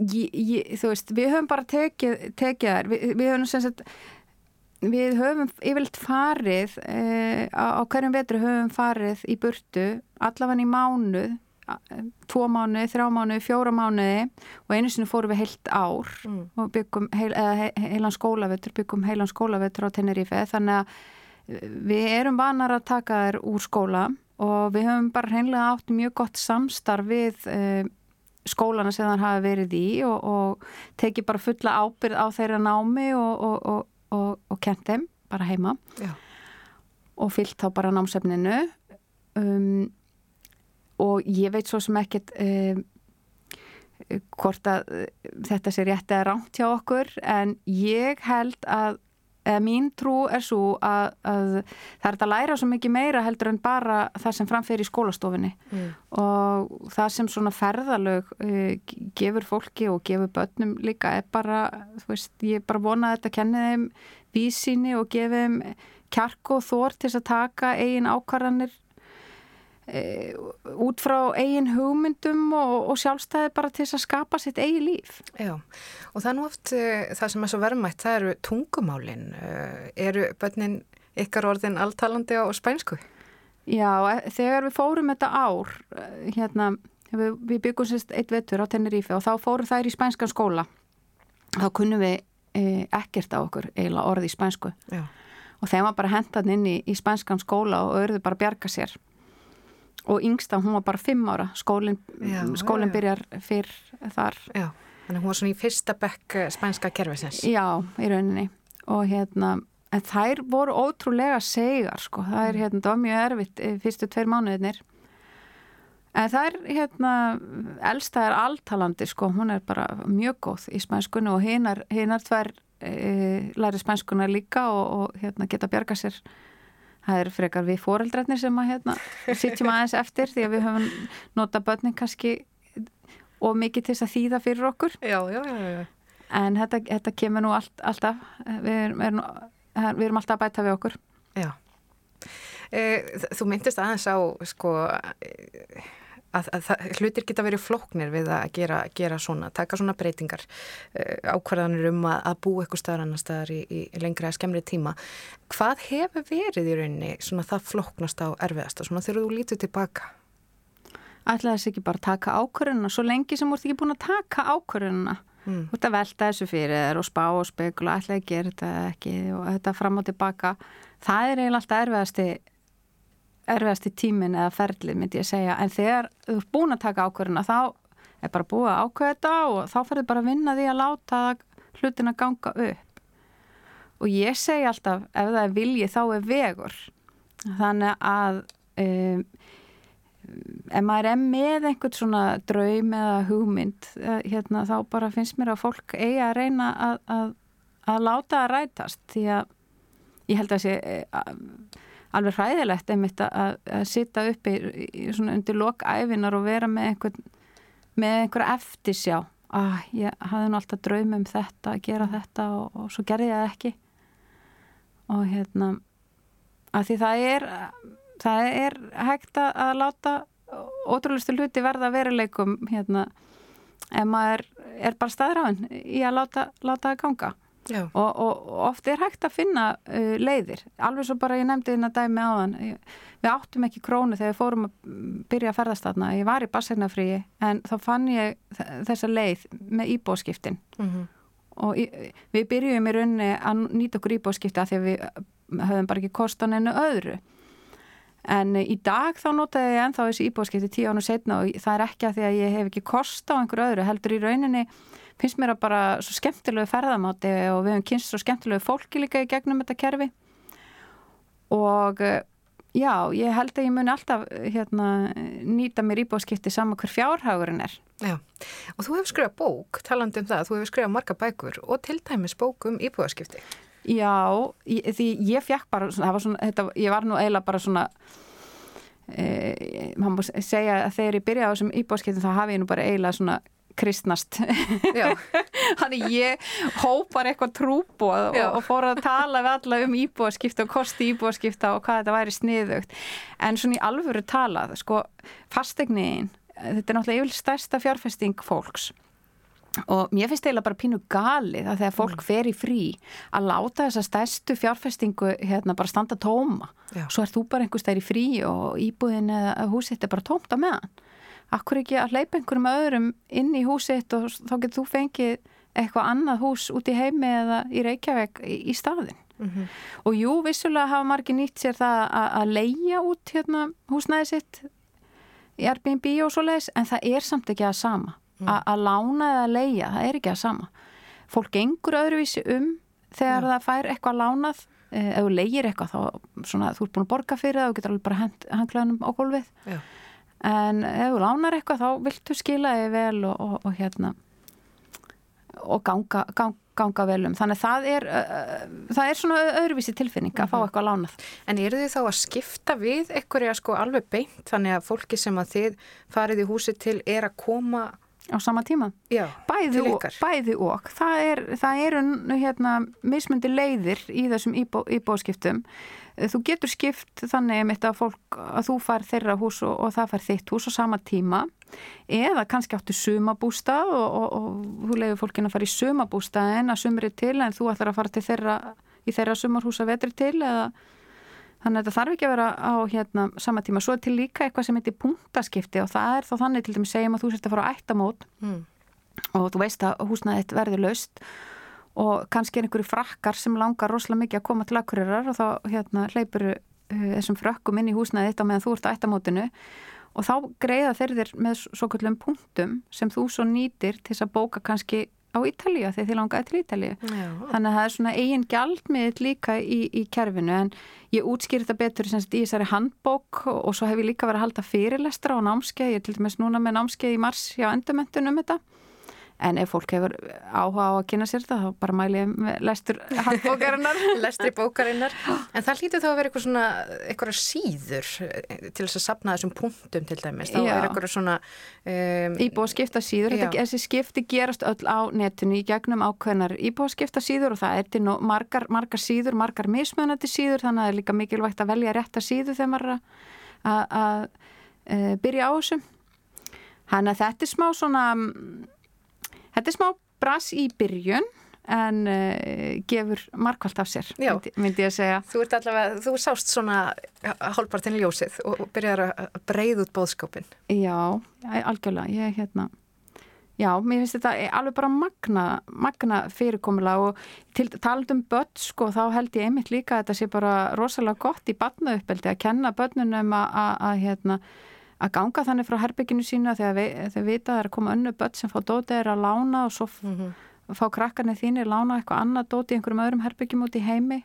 ég, ég, þú veist, við höfum bara tekið, tekið þær, við, við höfum sem sagt við höfum yfirlt farið eh, á, á hverjum vetru höfum farið í burtu allavega í mánuð tvo mánuði, þrjá mánuði, fjóra mánuði og einu sinni fórum við heilt ár mm. og byggum heil, he, heilan skólavettur, byggum heilan skólavettur á Tenerife þannig að eh, við erum vanar að taka þær úr skóla og við höfum bara hreinlega átt mjög gott samstarf við uh, skólana sem það hafa verið í og, og tekið bara fulla ábyrð á þeirra námi og, og, og kent þeim bara heima Já. og fyllt þá bara námsefninu um, og ég veit svo sem ekkert um, hvort að uh, þetta sé rétt eða rámt hjá okkur en ég held að eða mín trú er svo að, að það er að læra svo mikið meira heldur en bara það sem framfer í skólastofinni mm. og það sem svona ferðalög uh, gefur fólki og gefur börnum líka er bara, þú veist, ég er bara vonað að þetta kenni þeim vísinni og gefum kjark og þór til að taka eigin ákvarðanir e, út frá eigin hugmyndum og, og sjálfstæði bara til að skapa sitt eigi líf. Já, og það er nú oft e, það sem er svo verðmætt, það eru tungumálin. E, eru bönnin ykkar orðin alltalandi á spænsku? Já, e, þegar við fórum þetta ár, e, hérna, við, við byggum sérst eitt vettur á Tenerife og þá fórum þær í spænskan skóla. Þá kunnum við e, ekkert á okkur eiginlega orði í spænsku. Já. Og þeim var bara hentan inn í, í spænskan skóla og auðvitað bara bjarga sér og yngsta hún var bara fimm ára. Skólinn skólin byrjar fyrr þar. Já, þannig hún var svona í fyrsta bekk eh, spænska kervisins Já, í rauninni. Og hérna, en þær voru ótrúlega segar sko, það er mm. hérna, það var mjög erfitt eh, fyrstu tveir mánuðinir en er hérna elsta er alltalandi sko, hún er bara mjög góð í spænskunni og hinnar, hinnar tvær e, læri spænskuna líka og, og hérna geta bjarga sér það er frekar við fóreldrarnir sem að hérna, sitjum aðeins eftir því að við höfum nota börnin kannski og mikið til þess að þýða fyrir okkur. Já, já, já, en þetta, þetta kemur nú allt, alltaf. Við erum, erum, við erum alltaf að bæta við okkur. Já. E, Þú myndist aðeins á sko að, að, að hlutir geta verið flóknir við að gera, gera svona, taka svona breytingar uh, ákvarðanir um að, að bú eitthvað staðar annar staðar í, í lengri að skemmri tíma. Hvað hefur verið í rauninni svona það flóknast á erfiðasta svona þegar þú lítur tilbaka? Ætlaði þess ekki bara taka ákvarðanina svo lengi sem ert ekki búin að taka ákvarðanina. Mm. Þú ert að velta þessu fyrir þér og spá og spekula, ætlaði að gera þetta ekki og þetta fram og tilbaka. Það er eiginlega alltaf erfiðasti erfiðast í tímin eða ferlið myndi ég segja. En þegar þú ert búin að taka ákverðina þá er bara búið að ákveða þetta og þá ferður bara að vinna því að láta hlutin að ganga upp. Og ég segi alltaf ef það er vilji þá er vegur. Þannig að um, ef maður er með einhvern svona draum eða hugmynd eh, hérna, þá bara finnst mér að fólk eigi að reyna að, að, að láta að rætast. Því að ég held að sé að alveg hræðilegt einmitt að, að sita uppi undir lokæfinar og vera með einhver, með einhver eftirsjá. Að ah, ég hafði nú alltaf draum um þetta að gera þetta og, og svo gerði ég það ekki. Og hérna að því það er það er hægt að láta ótrúlustu hluti verða veruleikum hérna ef maður er bara staðráðin í að láta það ganga og, og, og oft er hægt að finna uh, leiðir, alveg svo bara ég nefndi þetta dæmi á þann, við áttum ekki krónu þegar við fórum að byrja að ferðast þarna, ég var í bassernafríi en þá fann ég þessa leið með íbóskiptin mm -hmm. og í, við byrjum í rauninni að nýta okkur íbóskipti að því að við höfum bara ekki kostan ennu öðru. En í dag þá notaði ég ennþá þessi íbóskipti tíu ánu setna og það er ekki að því að ég hef ekki kost á einhver öðru heldur í rauninni finnst mér að bara svo skemmtilegu ferðamáti og við hefum kynst svo skemmtilegu fólki líka í gegnum þetta kerfi. Og eh, já, ég held að ég muni alltaf hérna, nýta mér íbóðskipti saman hver fjárhagurinn er. Já, og þú hefur skrifað bók, talandi um það þú hefur skrifað marga bækur og til dæmis bók um íbóðskipti Já, ég, því ég fjekk bara var svona, þetta, ég var nú eiginlega bara svona e, maður múið segja að þegar ég byrjaði á þessum íbóðskiptum þá hafi ég nú bara eiginlega svona kristnast. Þannig ég hópar eitthvað trúbóð og, og fór að tala við alla um íbúaskipta og kosti íbúaskipta og hvað þetta væri sniðugt. En svona í alvöru talað sko fastegniðin, þetta er náttúrulega yfir stærsta fjárfesting fólks. Og mér finnst eiginlega bara pínu galið að þegar fólk mm. fer í frí að láta þessa stærstu fjárfestingu hérna bara standa tóma. Já. svo er þú bara einhver stær í frí og íbúðin eða húsitt er bara tómt á meðan akkur ekki að hleypa einhverjum öðrum inn í húsitt og þá getur þú fengið eitthvað annað hús út í heimi eða í Reykjavík í, staðin mm -hmm. og jú, vissulega hafa margir nýtt sér það að leia út hérna, húsnæði sitt í Airbnb og svo leiðis en það er samt ekki að sama mm. að lána eða leia, það er ekki að sama fólk gengur öðruvísi um þegar ja. það fær eitthvað lánað eh, ef þú leigir eitthvað þá svona, þú ert búin að borga fyrir það og getur alveg bara henglaðunum á gólfið ja. En ef þú lánar eitthvað þá viltu skila þig vel og, og, og hérna og ganga, ganga, ganga vel um. Þannig það er, uh, það er svona öðruvísi tilfinning að fá mhm. eitthvað lánað. En eru þið þá að skipta við eitthvað sko alveg beint þannig að fólki sem að þið farið í húsi til er að koma á sama tíma? Já, bæði og, bæði og. Það, er, það eru hérna mismundi leiðir í þessum íbó, íbóskiptum þú getur skipt þannig þetta að fólk að þú far þeirra hús og, og það far þitt hús á sama tíma eða kannski áttu sumabústað og, og, og þú leiður fólkin að fara í sumabústaðin að sumri til en þú ætlar að fara til þeirra í þeirra sumarhúsa vetri til eða þannig að þetta þarf ekki að vera á hérna sama tíma. Svo er til líka eitthvað sem heitir punktaskipti og það er þá þannig til dæmis segjum að þú sérst að fara á ættamót mm. og þú veist að húsnaðitt verður löst og kannski er einhverju frakkar sem langar rosalega mikið að koma til akkurirar og þá hérna, hleypur uh, þessum frakkum inn í húsnaðið þetta meðan þú ert á ættamótinu. Og þá greiða þeir þér með svo kallum punktum sem þú svo nýtir til að bóka kannski á Ítalíu þegar þið langaði til Ítalíu. Þannig að það er svona eigin gjaldmiðl líka í, í kerfinu. En ég útskýr þetta betur í þessari handbók og, og svo hef ég líka verið að halda fyrirlestra á námskeið, ég er til dæmis núna með námskeið í mars hjá endurmentun um þetta En ef fólk hefur áhuga á að kynna sér þetta þá bara mæli ég með lestur handbókarinnar. Lestri bókarinnar. En það hlýtur þá að vera eitthvað svona, eitthvað síður eh, til þess að sapna þessum punktum til dæmis. Þá Já. er eitthvað svona... Um, íbúaskipta síður. Þetta, þessi skipti gerast öll á netinu í gegnum ákveðnar íbúaskipta síður og það er til nú margar, margar síður, margar mismunandi síður þannig að það er líka mikilvægt að velja rétta síðu þegar maður að eh, byrja á þessu. Þannig að þetta er smá svona Þetta er smá brass í byrjun en uh, gefur markvælt af sér, myndi, myndi ég að segja. Þú ert allavega, þú sást svona hálfpartin ljósið og byrjar að breyða út bóðskapin. Já, algjörlega, ég er hérna Já, mér finnst þetta alveg bara magna, magna fyrirkomulega og til talandum börn sko þá held ég einmitt líka að þetta sé bara rosalega gott í barnauppeldi að kenna börnunum að hérna að ganga þannig frá herbygginu sína þegar þeir vita að það er að koma önnu börn sem fá dótið er að lána og svo mm -hmm. fá krakkarnir þínir lána eitthvað annað dótið í einhverjum öðrum herbyggjum út í heimi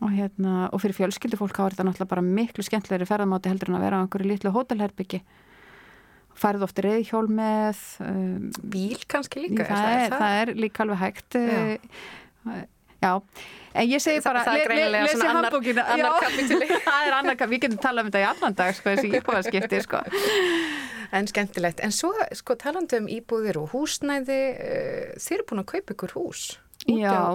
og, hérna, og fyrir fjölskyldu fólk þá er þetta náttúrulega bara miklu skemmtlegri ferðamáti heldur en að vera á einhverju litlu hótelherbyggi færið ofta reyðhjól með um, bíl kannski líka það er, það? það er líka alveg hægt Já, uh, Já. En ég segi bara, það er greinilega svona annar, annar kapitúli. það er annar kapitúli, við getum talað um þetta í allan dag, sko, þessi íbúðarskipti, sko. En skemmtilegt. En svo, sko, talandu um íbúðir og húsnæði, uh, þeir eru búin að kaupa ykkur hús. Já. Á,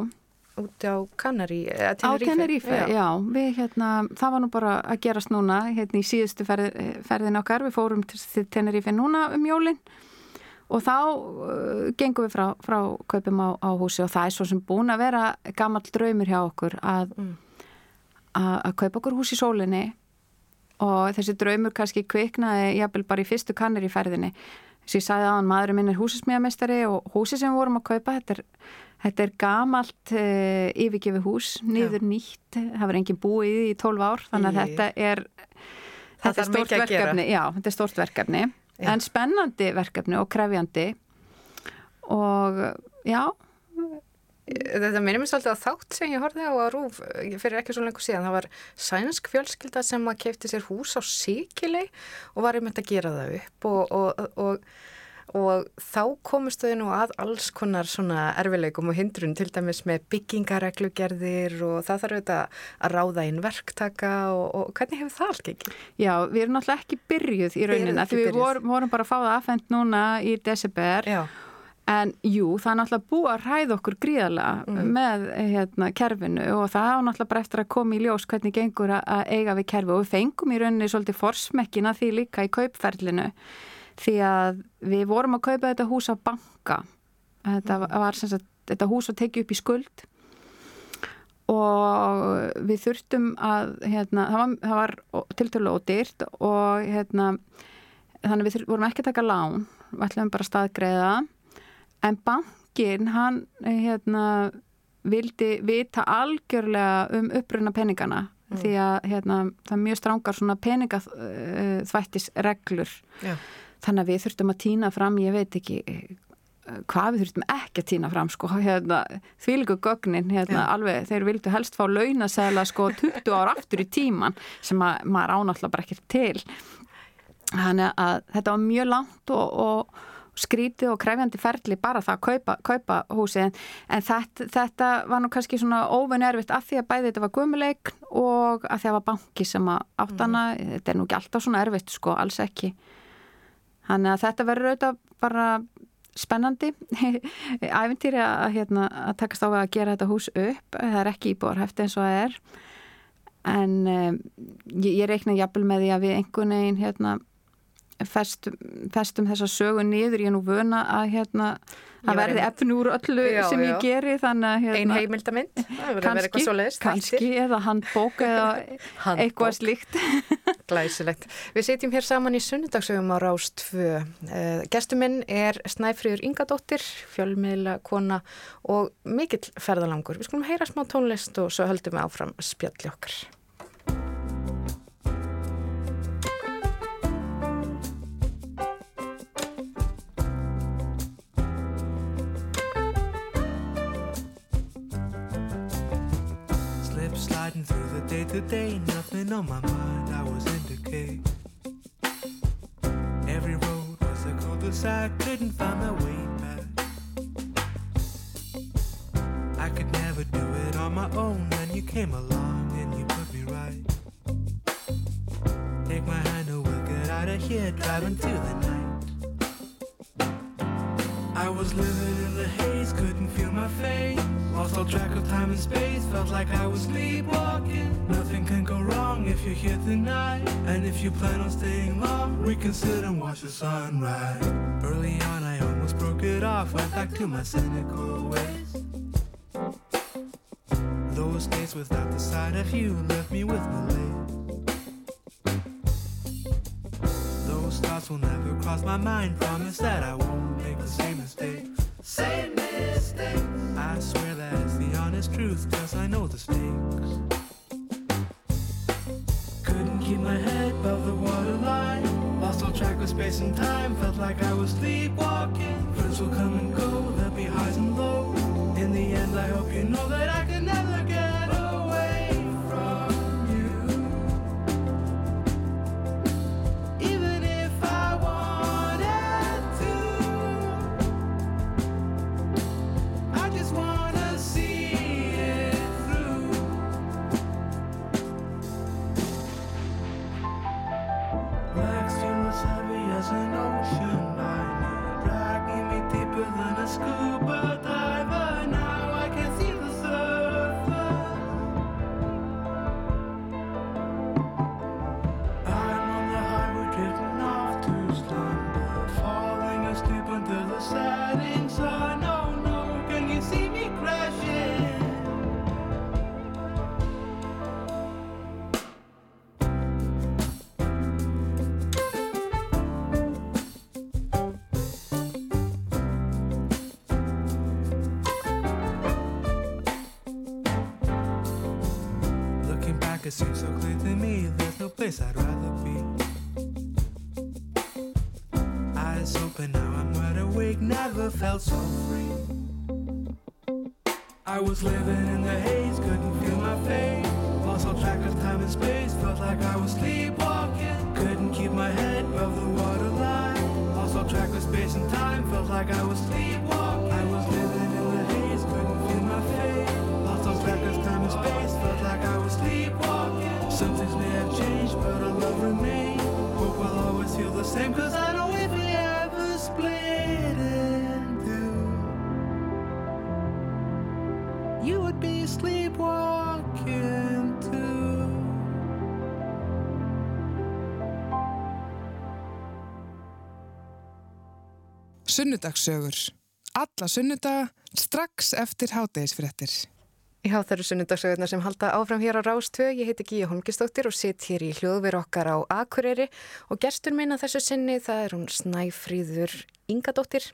út á Kanari, eða Tenerífi. Á Tenerífi, já. já. Við, hérna, það var nú bara að gerast núna, hérna, í síðustu ferð, ferðin okkar. Við fórum til Tenerífi núna um jólinn og þá uh, gengum við frá, frá kaupum á, á húsi og það er svo sem búin að vera gammal draumur hjá okkur að, mm. að, að kaupa okkur hús í sólinni og þessi draumur kannski kviknaði jafnvel bara í fyrstu kannir í ferðinni þess að ég sagði að hann maðurinn minn er húsismíðamestari og húsi sem við vorum að kaupa þetta er, þetta er gamalt uh, yfirgefi hús, niður Já. nýtt það verður enginn búið í 12 ár þannig að þetta er þetta er verkefni, já, þetta er stort verkefni. En spennandi verkefni og krefjandi. Og já. Þetta minnum ég svolítið á þátt sem ég horfið á að rúf fyrir ekki svo lengur síðan. Það var sænsk fjölskylda sem að kefti sér hús á Sikilei og var einmitt að gera það upp og, og, og og þá komist þau nú að alls konar svona erfileikum og hindrun til dæmis með byggingareglugerðir og það þarf auðvitað að ráða inn verktaka og, og hvernig hefur það allt ekki? Já, við erum náttúrulega ekki byrjuð í rauninna því við vorum, vorum bara að fá það aðfend núna í desember Já. en jú, það er náttúrulega búið að ræða okkur gríðala mm. með hérna, kerfinu og það er náttúrulega bara eftir að koma í ljós hvernig gengur að eiga við kerfi og við fengum í rauninni svolítið forsmekkina því líka í kaupferlinu því að við vorum að kaupa þetta hús af banka. Þetta mm. var sagt, þetta hús var tekið upp í skuld. Og við þurftum að hérna, það var, var tiltölu og dyrt og hérna þannig við vorum ekki að taka lán, við ætlum bara að staðgreða en bankin hann hérna, vildi vita algjörlega um uppruna peningana. Mm. því að hérna, það er mjög strángar peningaþvættisreglur þannig að við þurftum að týna fram, ég veit ekki hvað við þurftum ekki að týna fram sko, hérna, því líka gögnin hérna, alveg, þeir vildu helst fá launasæla sko 20 ár aftur í tíman sem að, maður ánáttúrulega bara ekki til. Þannig að þetta var mjög langt og, og skrítið og krefjandi ferli bara það að kaupa, kaupa húsi en, en þetta, þetta var nú kannski svona óvinervitt af því að bæði þetta var gumuleik og að það var banki sem að áttana, mm. þetta er nú ekki alltaf svona erfitt sko, alls ekki þannig að þetta verður auðvitað bara spennandi æfintýri að, hérna, að takast á að gera þetta hús upp. Það er ekki íbúarhæfti eins og það er. En um, ég, ég reikna jafnvel með því að við einhvern veginn hérna, festum, festum þessa sögu niður, ég er nú vöna að hérna það verði efn úr öllu já, sem ég já. geri þannig að hérna, ein heimildamind, það verður verið eitthvað svo leiðist kannski eða handbók eða eitthvað slíkt. Glæsilegt. Við setjum hér saman í sunnudagsögum á Rástfö uh, Gestuminn er Snæfríður Ingadóttir fjölmiðla kona og mikill ferðalangur. Við skulum heyra smá tónlist og svo höldum við áfram spjalli okkar day to day, nothing on my mind, I was in decay. Every road was a cul-de-sac, couldn't find my way back. I could never do it on my own, then you came along and you put me right. Take my hand and we'll get out of here, driving to the night. I was living in the haze, couldn't feel my face. Lost all track of time and space, felt like I was sleepwalking. Nothing can go wrong if you're here tonight. And if you plan on staying long, we can sit and watch the sunrise. Early on, I almost broke it off, went back to my cynical ways. Those days without the sight of you left me with malaise. Those thoughts will never cross my mind, promise that I won't make truth, cause I know the stakes. Couldn't keep my head above the waterline. Lost all track of space and time, felt like I was sleepwalking. Friends will come and go, there'll be highs and lows. In the end, I hope you know that I sleepwalking too. Sunnudagssögur. Alla sunnudaga strax eftir hátdegisfrettir. Já, það eru sunnundagsögurnar sem halda áfram hér á Rástvö. Ég heiti Gíja Holmgistóttir og sitt hér í hljóðveru okkar á Akureyri og gerstur minna þessu sinni það er hún Snæfríður Ingadóttir,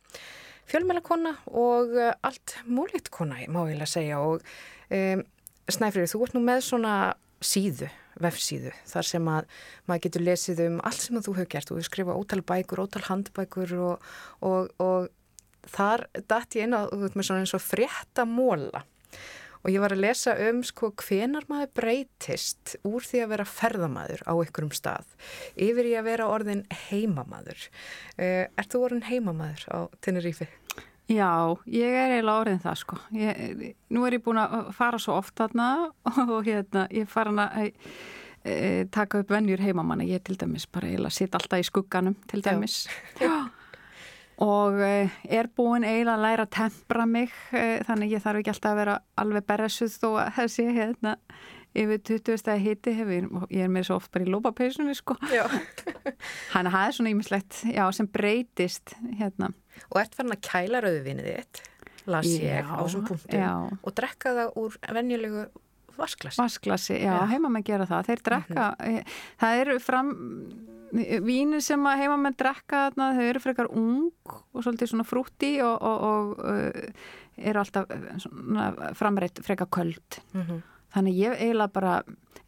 fjölmælakona og eh, allt múlitt kona, má ég lega segja. Og um, Snæfríður, þú ert nú með svona síðu, vefsíðu, þar sem að maður getur lesið um allt sem þú hefur gert. Þú hefur skrifað ótal bækur, ótal handbækur og, og, og þar dætt ég inn á, þú veit með svona eins og frétta móla og ég var að lesa um sko hvenar maður breytist úr því að vera ferðamaður á einhverjum stað yfir í að vera orðin heimamaður. Uh, er þú orðin heimamaður á Tenerife? Já, ég er eiginlega orðin það sko. Ég, nú er ég búin að fara svo oft þarna og hérna ég fara hana að e, taka upp vennjur heimamanna. Ég til dæmis bara eiginlega sitt alltaf í skugganum til dæmis. Já. Já og eh, er búin eiginlega að læra að tempra mig eh, þannig ég þarf ekki alltaf að vera alveg berðsuð þó að þessi hérna yfir 20 stæði hiti hefur, ég er með svo oft bara í lópapeisunni sko hann hafi svona ímislegt já, sem breytist hérna Og ert farin að kæla rauðvinnið þitt las ég á þessum punktum já. og drekka það úr venjulegu vasklasi Vasklasi, já, já. heima með gera það þeir drekka, mm -hmm. það eru fram Vínir sem að heima með drekka þarna, þau eru frekar ung og svolítið svona frútti og, og, og uh, eru alltaf framreitt frekar köld. Mm -hmm. Þannig ég eiginlega bara,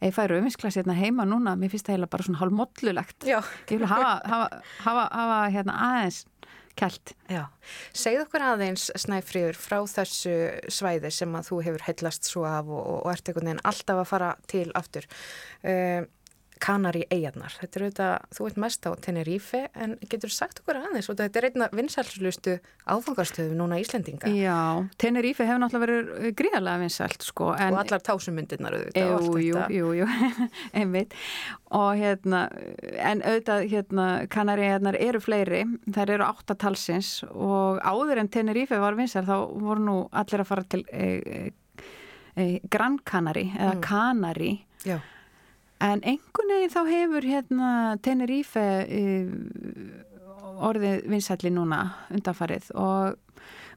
ef ég færi auðvinsklasi hérna heima núna, mér finnst það eiginlega bara svona hálf mollulegt. Ég vil hafa, hafa, hafa, hafa hérna aðeins kælt. Já, segð okkur aðeins Snæfríður frá þessu svæði sem að þú hefur heillast svo af og, og ert einhvern veginn alltaf að fara til aftur. Uh, Kanari eigarnar. Þetta er auðvitað, þú veit mest á Tenerife en getur sagt okkur aðeins og þetta er einna vinsælslustu áfangarstöðu núna Íslendinga. Já, Tenerife hefur náttúrulega verið gríðarlega vinsælt sko. En, og allar tásumundirnar auðvitað. Jú, jú, jú, jú, einmitt. Og hérna, en auðvitað hérna, Kanari eigarnar eru fleiri, þær eru áttatalsins og áður en Tenerife var vinsælt þá voru nú allir að fara til e, e, e, Gran Kanari eða mm. Kanari. Já En einhvern veginn þá hefur hérna Tenerife uh, orðið vinsætli núna undanfarið og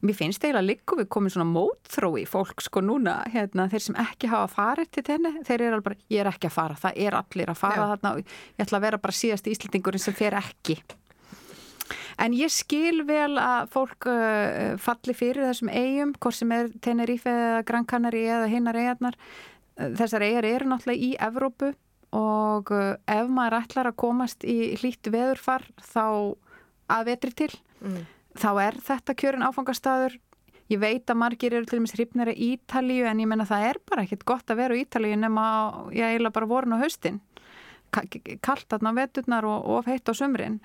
mér finnst eiginlega líka við komum svona mótþrói fólk sko núna hérna þeir sem ekki hafa farið til tenni þeir eru alveg bara ég er ekki að fara, það er allir að fara Já. þarna og ég ætla að vera bara síðast íslendingurinn sem fer ekki. En ég skil vel að fólk uh, falli fyrir þessum eigum, hvort sem er Tenerife eða Gran Canaria eða hinnar eigarnar. Þessar eigar eru náttúrulega í Evrópu og uh, ef maður ætlar að komast í hlýtt veðurfar þá að vetri til. Mm. þá er þetta kjörin áfangastæður ég veit að margir eru til og með hrifnari Ítalíu en ég menna það er bara ekkit gott að vera í Ítalíu nema ég eiginlega bara vorun á haustin. Kallt þarna veturnar og ofheitt á sumrin.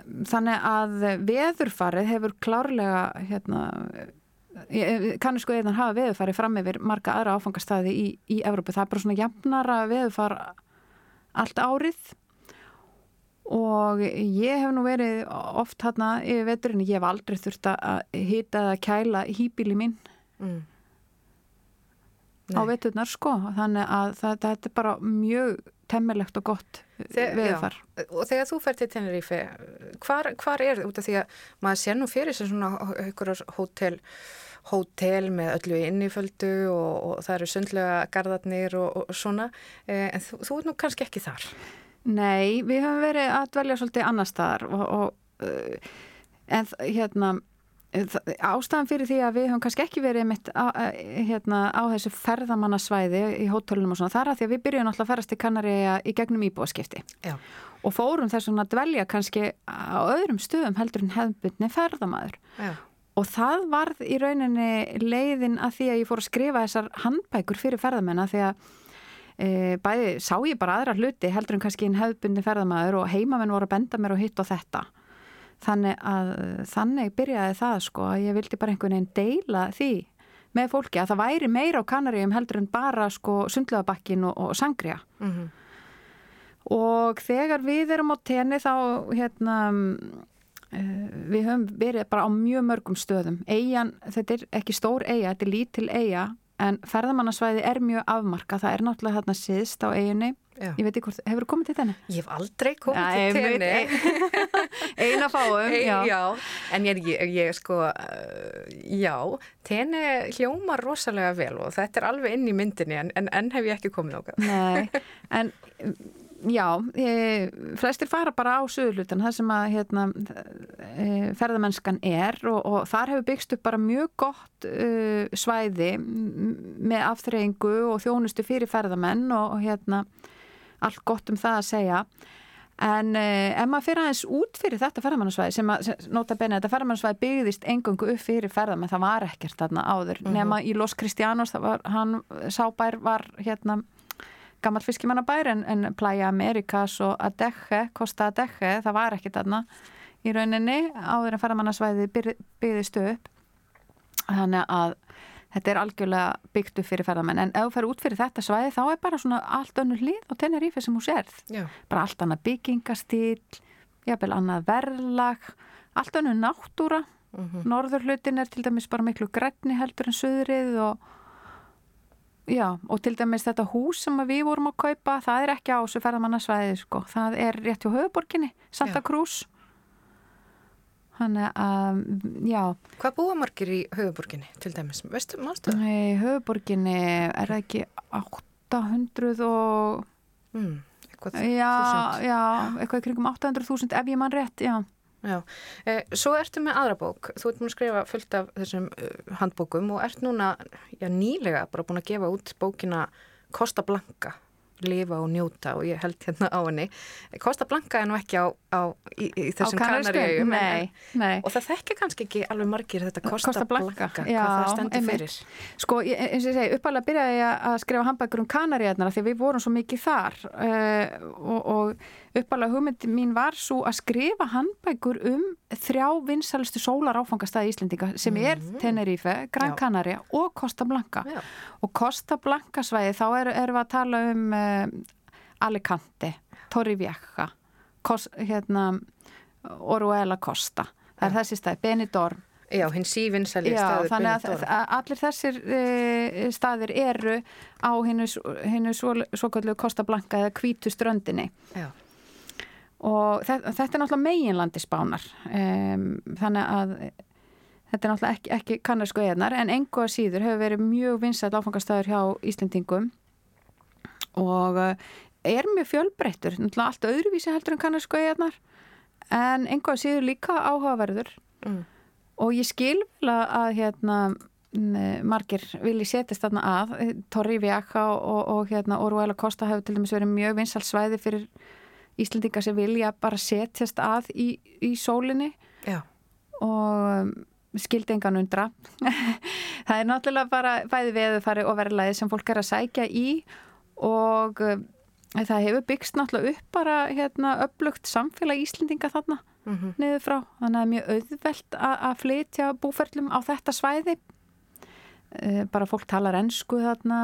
Þannig að veðurfarið hefur klárlega hérna kannu sko eðan hafa veðufari fram yfir marga aðra áfangastæði í, í Evrópu. Það er bara svona jafnara veðufar allt árið og ég hef nú verið oft hérna yfir veturinn, ég hef aldrei þurft að hýta eða kæla hýbíli mín mm. Á veturnar sko, þannig að það, þetta er bara mjög temmilegt og gott veðufar. Og þegar þú fer til Tenerife, hvar, hvar er? Út af því að maður sé nú fyrir sem svona einhverjar hótel hótel með öllu inniföldu og, og það eru sundlega gardarnir og, og svona eh, en þú, þú er nú kannski ekki þar Nei, við höfum verið að dvelja svolítið annar staðar og, uh, en hérna ástæðan fyrir því að við höfum kannski ekki verið mitt á, hérna, á þessu ferðamannasvæði í hótölunum og svona þar að því að við byrjum alltaf að ferast í Kanari í gegnum íbúaskipti Já. og fórum þessum að dvelja kannski á öðrum stöðum heldur en hefðbundni ferðamaður Já. Og það varð í rauninni leiðin að því að ég fór að skrifa þessar handbækur fyrir ferðamenn að því að e, bæði sá ég bara aðra hluti heldur en kannski einn hefðbundi ferðamæður og heimamenn voru að benda mér og hitt og þetta. Þannig að þannig byrjaði það sko að ég vildi bara einhvern veginn deila því með fólki að það væri meira á Kanaríum heldur en bara sko sundlöðabakkin og, og sangriða. Mm -hmm. Og þegar við erum á tenni þá hérna Eh, við höfum verið bara á mjög mörgum stöðum eigin, þetta er ekki stór eiga, þetta er lítil eiga en ferðamannasvæði er mjög afmarka, það er náttúrulega þarna síðst á eiginni, Já. ég veit ekki hvort, hefur þú komið til þenni? Ég hef aldrei komið til tenni. Eina fáum, Ei, já. já, en ég, ég, ég sko, uh, já, tenni hljómar rosalega vel og þetta er alveg inn í myndinni en, en enn hef ég ekki komið okkar. Nei, en já, e, flestir fara bara á söðulutan, það sem að hérna, e, ferðamennskan er og, og þar hefur byggst upp bara mjög gott e, svæði með afþreyingu og þjónustu fyrir ferðamenn og, og hérna allt gott um það að segja. En eh, ef maður fyrir aðeins út fyrir þetta ferðamannarsvæði sem að sem, nota benni þetta ferðamannarsvæði byggðist engungu upp fyrir ferðamenn það var ekkert þarna áður. Nema í Los Cristianos var, hann sábær var hérna gammal fiskimannabær en, en Playa Americas og Adeje, Costa Adeje það var ekkert þarna í rauninni áður en ferðamannarsvæði byggðist upp. Þannig að þetta er algjörlega byggt upp fyrir ferðamenn. En ef þú fer út fyrir þetta svæði þá er bara svona allt önnur hlið og Tenerife sem þú sérð. Já, bara allt annað byggingastíl jafnvel annað verðlag allt önnur náttúra. Mhm. norðurhlutin er til dæmis bara miklu grætni heldur en söðrið og já, og til dæmis þetta hús sem við vorum að kaupa, það er ekki á þessu ferðamannasvæði sko, það er rétt hjá höfuborginni, Santa Já. Cruz. Þannig að, já, hvað búa margir í höfuborginni til dæmis? Veistu, mannstu það? í höfuborginni er ekki 800 og Mm, eitthvað já, já, eitthvað kringum 800.000 ef ég mann rétt, já. Já, eh, svo ertu með aðra bók, þú ert múin að skrifa fullt af þessum uh, handbókum og ert núna já, nýlega bara búin að gefa út bókina Costa Blanca, lifa og njóta og ég held hérna á henni. Costa Blanca er nú ekki á, á í, í þessum nei. Og það þekkja kannski ekki alveg margir þetta Costa, Costa Blanca, Blanca, já, hvað það stendur fyrir. Sko, ég- eins og ég segi, uppalega byrjaði ég að skrifa handbækur um Kanaríarnar því við vorum svo mikið þar uh, og, og uppalega hugmyndi mín var svo að skrifa handbækur um þrjá vinsalistu sólar áfangastæði Íslendinga sem er Tenerife, Gran Já. Canaria og Costa Blanca. Já. og Costa Blanca svæði þá erum er við að tala um uh, Alicante, Torrevieja Kos, hérna Oruela Costa. Það er þessi stæði, Benidorm. Já, hinn sívinsali Já, staður þannig að, að allir þessir e, staðir eru á hinnu, svo, svo kallu Costa Blanca eða hvítu ströndinni. Já, og þetta, þetta er náttúrulega meginlandi spánar. Um, þannig að þetta er náttúrulega ekki, ekki kannarsku eðnar en engu að síður hefur verið mjög vinsætt áfangastæður hjá Íslendingum. Og uh, er mjög fjölbreyttur, náttúrulega allt öðruvísi heldur en kannarsku eðnar en engu að síður líka áhugaverður. Mm. og ég skil að, hérna n- margir vilji setjast þarna að. Torri Vjaka og, og hérna Orwell Costa hefur til dæmis verið mjög vinsal svæði fyrir Íslendinga sem vilja bara setjast að í, í sólinni já, og um, skildi engan undra. Það er náttúrulega bara bæði veðufari og verðlæði sem fólk er að sækja í og um, það hefur byggst náttúrulega upp bara hérna upplugt samfélag Íslendinga þarna mhm, niður frá, þannig að það er mjög auðvelt að, að flytja búferlum á þetta svæði. Eh, bara fólk talar ennsku þarna.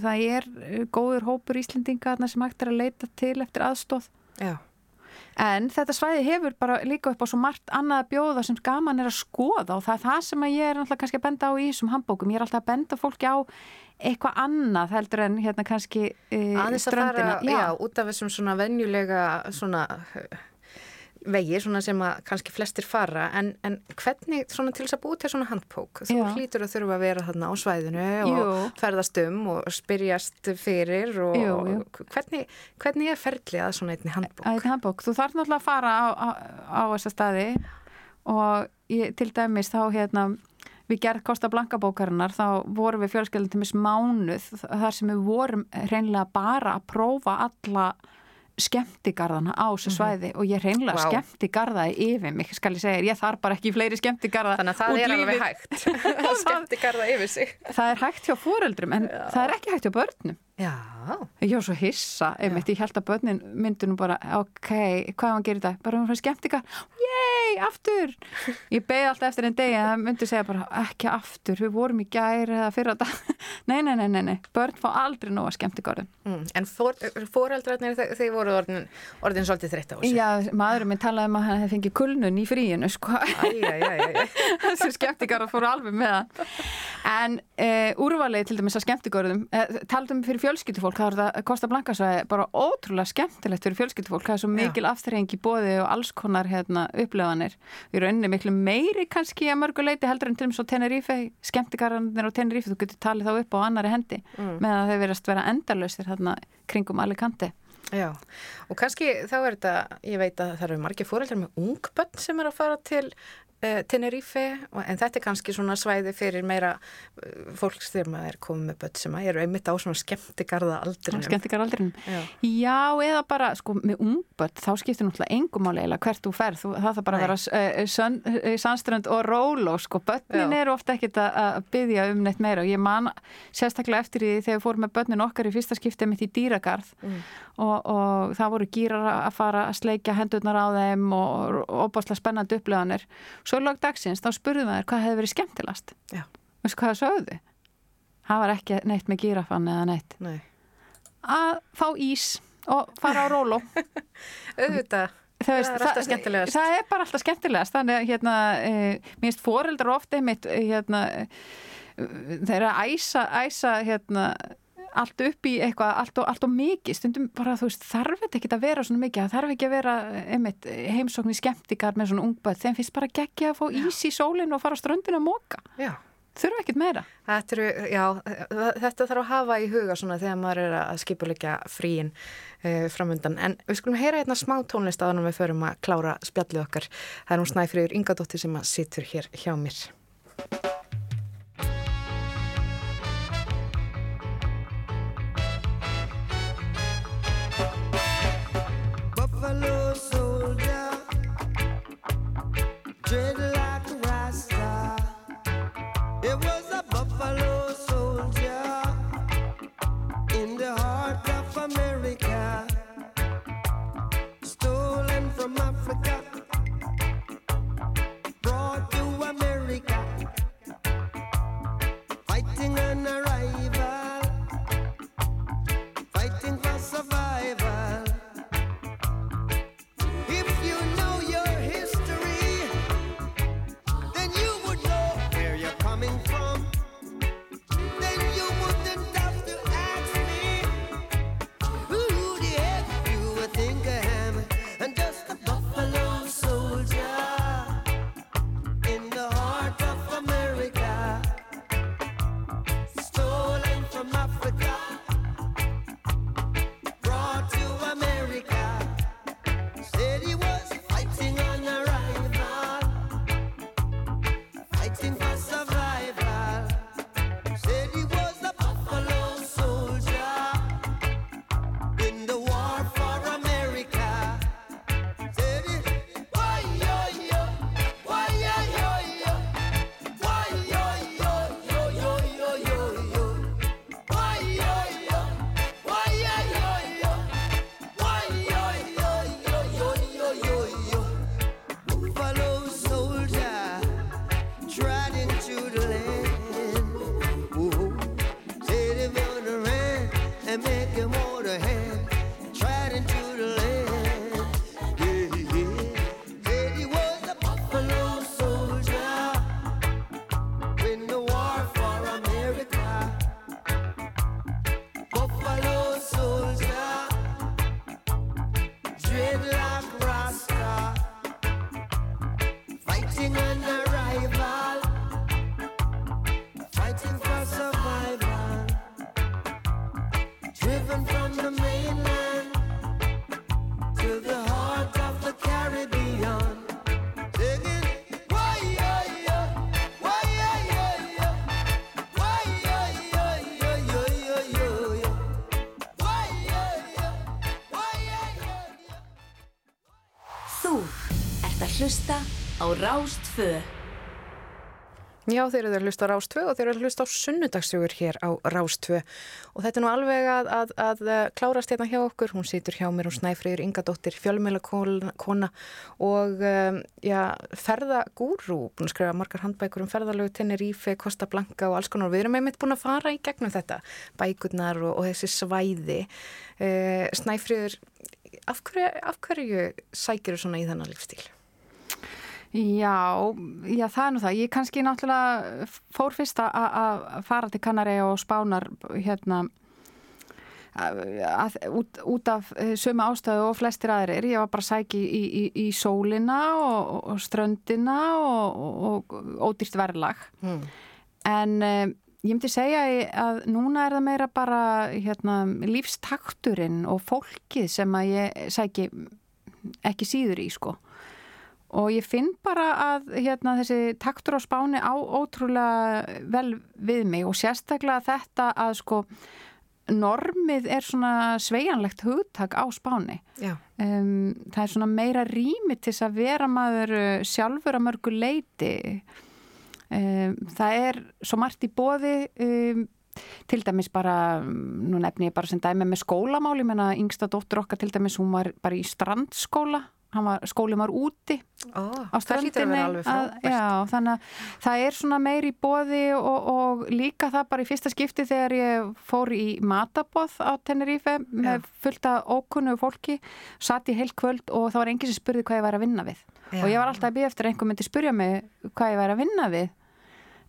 Það er eh, góður hópur Íslendinga þarna sem hægt er að leita til eftir aðstóð já, en þetta svæði hefur bara líka upp á svo margt annað að bjóða sem gaman er að skoða og það er það sem ég er náttúrulega kannski að benda á í þessum handbókum, ég er alltaf að benda fólki á eitthvað annað heldur en hérna kannski e, aðeins að fara, já. út af þessum svona venjulega svona vegir svona sem að kannski flestir fara en, en hvernig svona til þess að búið til svona handbók þú hlýtur að þurfa að vera þarna á svæðinu Jú. og ferðast um og spyrjast fyrir og, Jú, jú. og hvernig, hvernig er ferlið að svona einni handbók? Æ, handbók. Þú þarf náttúrulega að fara á, á, á þessa staði og ég, til dæmis þá hérna við gerð Kosta Blanka bókarinnar þá vorum við fjölskeldin til mis mánuð þar sem við vorum hreinlega bara að prófa alla skemmtigarðana á þessu svæði og ég hreinlega Vá. wow. skemmtigarðaði yfir mig, skal ég segja, ég þarf bara ekki fleiri skemmtigarða Þannig að það er alveg lífið. hægt að skemmti garða yfir sig. Það er hægt hjá fóreldrum en það er ekki hægt hjá börnum Já, Ég var svo hissa, einmitt, ég held að börnin myndu nú bara, ok, hvað hann að gera í dag? Bara hún fyrir skemmtika, yey, aftur! Ég beði alltaf eftir einn degi að það myndi segja bara ekki aftur, við vorum í gæri eða fyrir að það, nei, nei, nei, nei, nei. Börn fá aldrei nóga skemmt í gorðum mm. En for, foreldrarnir þeir voru orðin, orðin svolítið þreytt á þessu. Já, maðurum minn talaði um að hann hefði fengið kulnun í fríinu sko. Þessu skemmtikar fóru alveg með það en e, að fjölskyldufólk það er það Kosta Blankasvæði bara ótrúlega skemmtilegt fyrir fjölskyldufólk, það er svo mikil afturhengi bóði og alls konar hérna, upplöðanir við erum önni miklu meiri kannski að mörguleiti heldur en til og með svo Tenerife. Skemmtikarannir á Tenerife, þú getur talið þá upp á annari hendi mm. með að þau verðast vera endalöstir hérna kringum Alicante. Já, og kannski þá er þetta, ég veit að það eru margir fóreldrar með ungbönn sem er að fara til uh, Tenerife en þetta er kannski svona svæði fyrir meira uh, fólks þegar maður er komið með börn sem eru einmitt á svona skemmtigarða aldrinum. Skemmtigarða aldrinum. Já. Já, eða bara sko með ungbönn þá skiptir náttúrulega engum áleila hvert þú ferð. Þú, það þarf bara Nei. að vera uh, sannströnd og ról og sko börnin eru ofta ekkit að byggja um neitt meira og ég man sérstaklega eftir því þegar við fórum með börnin okkar í fyrsta skiptið mitt í dýragarð mm. og, og það voru gýrar að fara að sleika hendurnar á þeim og opáslega spennandi upplöðanir svo lög dagsins þá spurðum við þér hvað hefði verið skemmtilegast veistu hvað það sögðu það var ekki neitt með gírafan eða neitt Nei. að fá ís og fara á rólo auðvitað Það, veist, það er skemmtilegast. Það er bara alltaf skemmtilegast. Þannig að hérna, e, minnst foreldrar ofta einmitt hérna, þeir eru að æsa, æsa hérna, allt upp í eitthvað, allt og, allt og mikið. Stundum bara þú veist, þarf þetta ekki að vera svona mikið, það þarf ekki að vera einmitt, heimsókn í skemmtikar með svona ungböð þeim finnst bara geggja að fá ís í sólinn og fara á ströndinu að móka þurfa ekkit meira. Þetta, eru, já, þetta þarf að hafa í huga svona þegar maður er að skipuleika fríin uh, framundan. En við skulum heyra hérna smá tónlist að við förum að klára spjallið okkar. Það er hún Snæfriður Ingadóttir sem að situr hér hjá mér hlusta á Rástfö. Já, þeir eru að hlusta á Rástvö og þeir eru að hlusta á sunnudagsögur hér á Rástvö og þetta er nú alveg að, að, að klárast hérna hjá okkur, hún situr hjá mér og Snæfriður Ingadóttir, fjölmjöla og um, já, ferðagúrú, búin að skrifa margar handbækur um ferðalögu, Tenerife, Costa Blanca og alls konar við erum einmitt búin að fara í gegnum þetta, bækurnar og, og þessi svæði. Uh, Snæfriður, af hverju, af hverju sækir þú svona í þennan lífstíl? Já, já, það er nú það. Ég kannski náttúrulega fór fyrst að fara til Kanari og Spánar hérna að, út, út af eh, sömu ástöðu og flestir aðrir. Ég var bara sæki í, í, í sólina og, og ströndina og, og, og ódýrt verðlag. Mm. En um, ég myndi segja að núna er það meira bara hérna, lífstakturinn og fólkið sem að ég sæki ekki síður í sko og ég finn bara að hérna, þessi taktur á spáni á ótrúlega vel við mig og sérstaklega þetta að sko normið er svona sveianlegt hugtak á spáni. Um, það er svona meira rými til þess að vera maður uh, sjálfur að mörgu leiti um, það er svo margt í bóði um, til dæmis bara, nú nefn ég bara sem dæmi með skólamáli, menna yngsta dóttur okkar til dæmis, hún var bara í strandskóla var, skólinn var úti oh, á strandinni þannig að það er svona meir í bóði og, og líka það bara í fyrsta skipti þegar ég fór í matabóð á Tenerife með fullta ókunnu fólki satt í heilt kvöld og það var enginn sem spurði hvað ég væri að vinna við. Já. og ég var alltaf að byggja eftir að einhver myndi spurja mig hvað ég væri að vinna við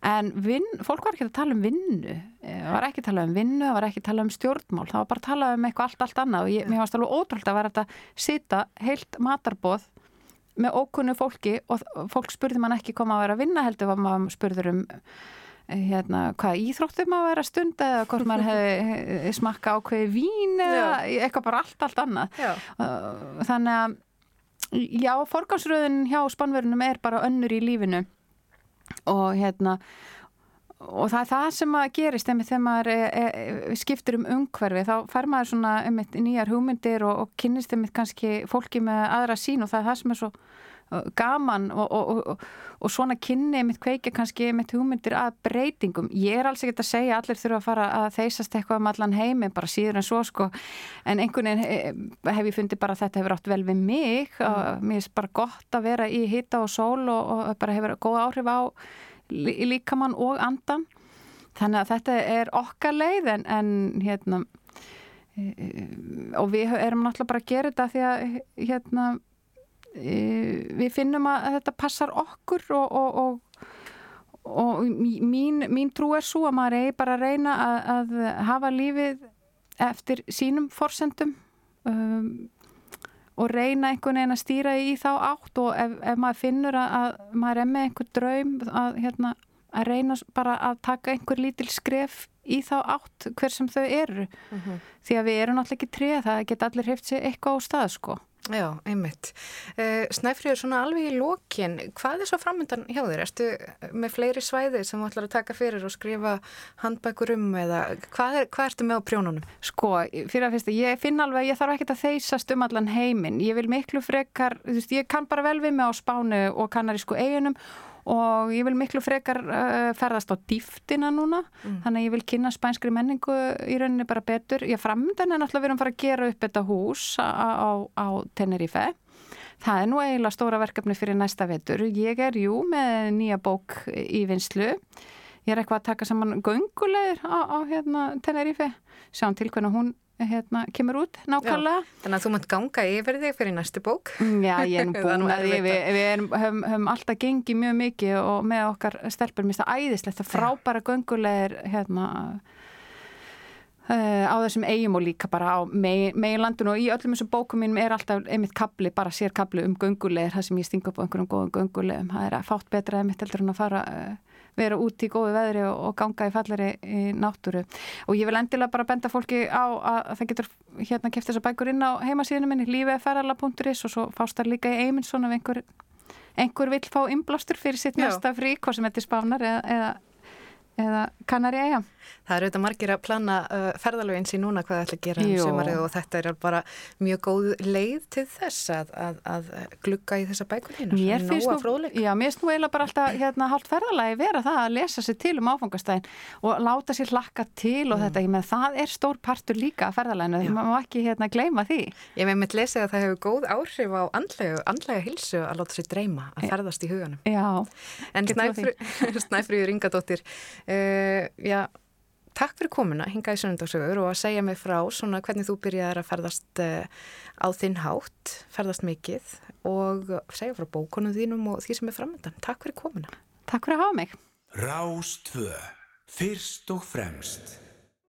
En vin, fólk var ekki að tala um vinnu, það var ekki að tala um vinnu, það var ekki að tala um stjórnmál, það var bara að tala um eitthvað allt, allt annað og ég, mér fannst alveg ótrúld að vera að sita heilt matarbóð með ókunnu fólki og fólk spurði mann ekki koma að vera að vinna heldur hvað maður spurður um hérna, hvað íþróttum að vera stund eða hvort maður hefði smakka ákveði vín eða já. eitthvað bara allt, allt annað. Já. Þannig að, já, forgansröðun hjá spannverðunum er bara önnur í lífinu og hérna og það er það sem að gerist þegar maður e, e, skiptir um umhverfi þá fær maður svona um nýjar hugmyndir og, og kynnist um kannski fólki með aðra sín og það er það sem er svo gaman og, og, og svona kynni mitt kveikja kannski mitt hugmyndir að breytingum. Ég er alls ekkert að segja allir þurfa að fara að þeysast eitthvað um allan heimi, bara síður en svo sko en einhvern veginn eh, hef ég fundið bara að þetta hefur átt vel við mig mm. og mér er bara gott að vera í hita og sól og, og bara hefur góð áhrif á líkamann og andan þannig að þetta er okkar leið en, en hérna e, e, og við erum náttúrulega bara að gera þetta því að hérna við finnum að þetta passar okkur og, og, og, og mín, mín trú er svo að maður eigi bara að reyna að, að hafa lífið eftir sínum forsendum um, og reyna einhvern veginn að stýra í þá átt og ef, ef maður finnur að, að maður er með einhver draum að, hérna, að reyna bara að taka einhver lítil skref í þá átt hver sem þau eru uh mhm. -huh. því að við erum náttúrulega ekki treð það geta allir hreift sér eitthvað á stað sko Já, einmitt. Uh, Snæfríður, svona alveg í lókin, hvað er svo framöndan hjá þér? Erstu með fleiri svæði sem þú ætlar að taka fyrir og skrifa handbækur um eða hvað, er, hvað ertu með á prjónunum? Sko, fyrir að fyrsta, ég finn alveg, ég þarf ekki að þeysast um allan heiminn. Ég vil miklu frekar, þú veist, ég kann bara vel við mig á Spánu og Kanarísku eiginum og ég vil miklu frekar uh, ferðast á dýftina núna mm. þannig að ég vil kynna spænskri menningu í rauninni bara betur. Ég framöndan er náttúrulega við erum að fara að gera upp þetta hús á, á, á Tenerife það er nú eiginlega stóra verkefni fyrir næsta vetur. Ég er jú með nýja bók í vinslu ég er eitthvað að taka saman göngulegir á, á hérna, Tenerife. Sjáum til hvernig hún hérna, kemur út nákvæmlega. Já, þannig að þú mátt ganga yfir þig fyrir næstu bók. Mm, já, ég er nú búin að því við, við erum, höfum, höfum alltaf gengið mjög mikið og með okkar stelpur. Mista æðislegt að frábæra göngulegir hérna Uh, á þessum eigum og líka bara á meginlandun og í öllum þessum bókum mínum er alltaf einmitt kabli, bara sér kabli um göngulegir það sem ég stinga upp á einhverjum góðum göngulegum það er að fátt betra einmitt heldur en að fara uh, vera út í góðu veðri og, og ganga í fallari í náttúru og ég vil endilega bara benda fólki á að það getur hérna kæft þessa bækur inn á heimasíðunum minni lífeferðala.is og svo fástar líka í Eymundsson ef einhver, einhver vil fá inblástur fyrir sitt Já. næsta frí, hvað sem þetta er spánar eða, eða eða kannari eiga. Það eru auðvitað margir að plana uh, ferðalögin sín núna hvað það ætla að gera um sumarið og þetta er bara mjög góð leið til þess að, að, að glugga í þessa bækur hérna. Mér finnst nú, já, mér finnst nú eiginlega bara alltaf hérna hálft ferðalagi vera það að lesa sér til um áfangastæðin og láta sér hlakka til og þetta, ég með það er stór partur líka af ferðalaginu, maður má ekki hérna gleyma því. Ég með mitt lesið að það hefur góð áhrif á andlega, andlega hilsu að láta sér dreyma, að ferðast í huganum. Já, En Snæfríður Ingadóttir, uh, já, takk fyrir komuna hinga í sunnundagsögur og að segja mig frá svona hvernig þú byrjaðir að ferðast uh, á þinn hátt, ferðast mikið og segja frá bókunum þínum og því sem er framöndan. Takk fyrir komuna. takk fyrir að hafa mig. Rástvö, fyrst og fremst.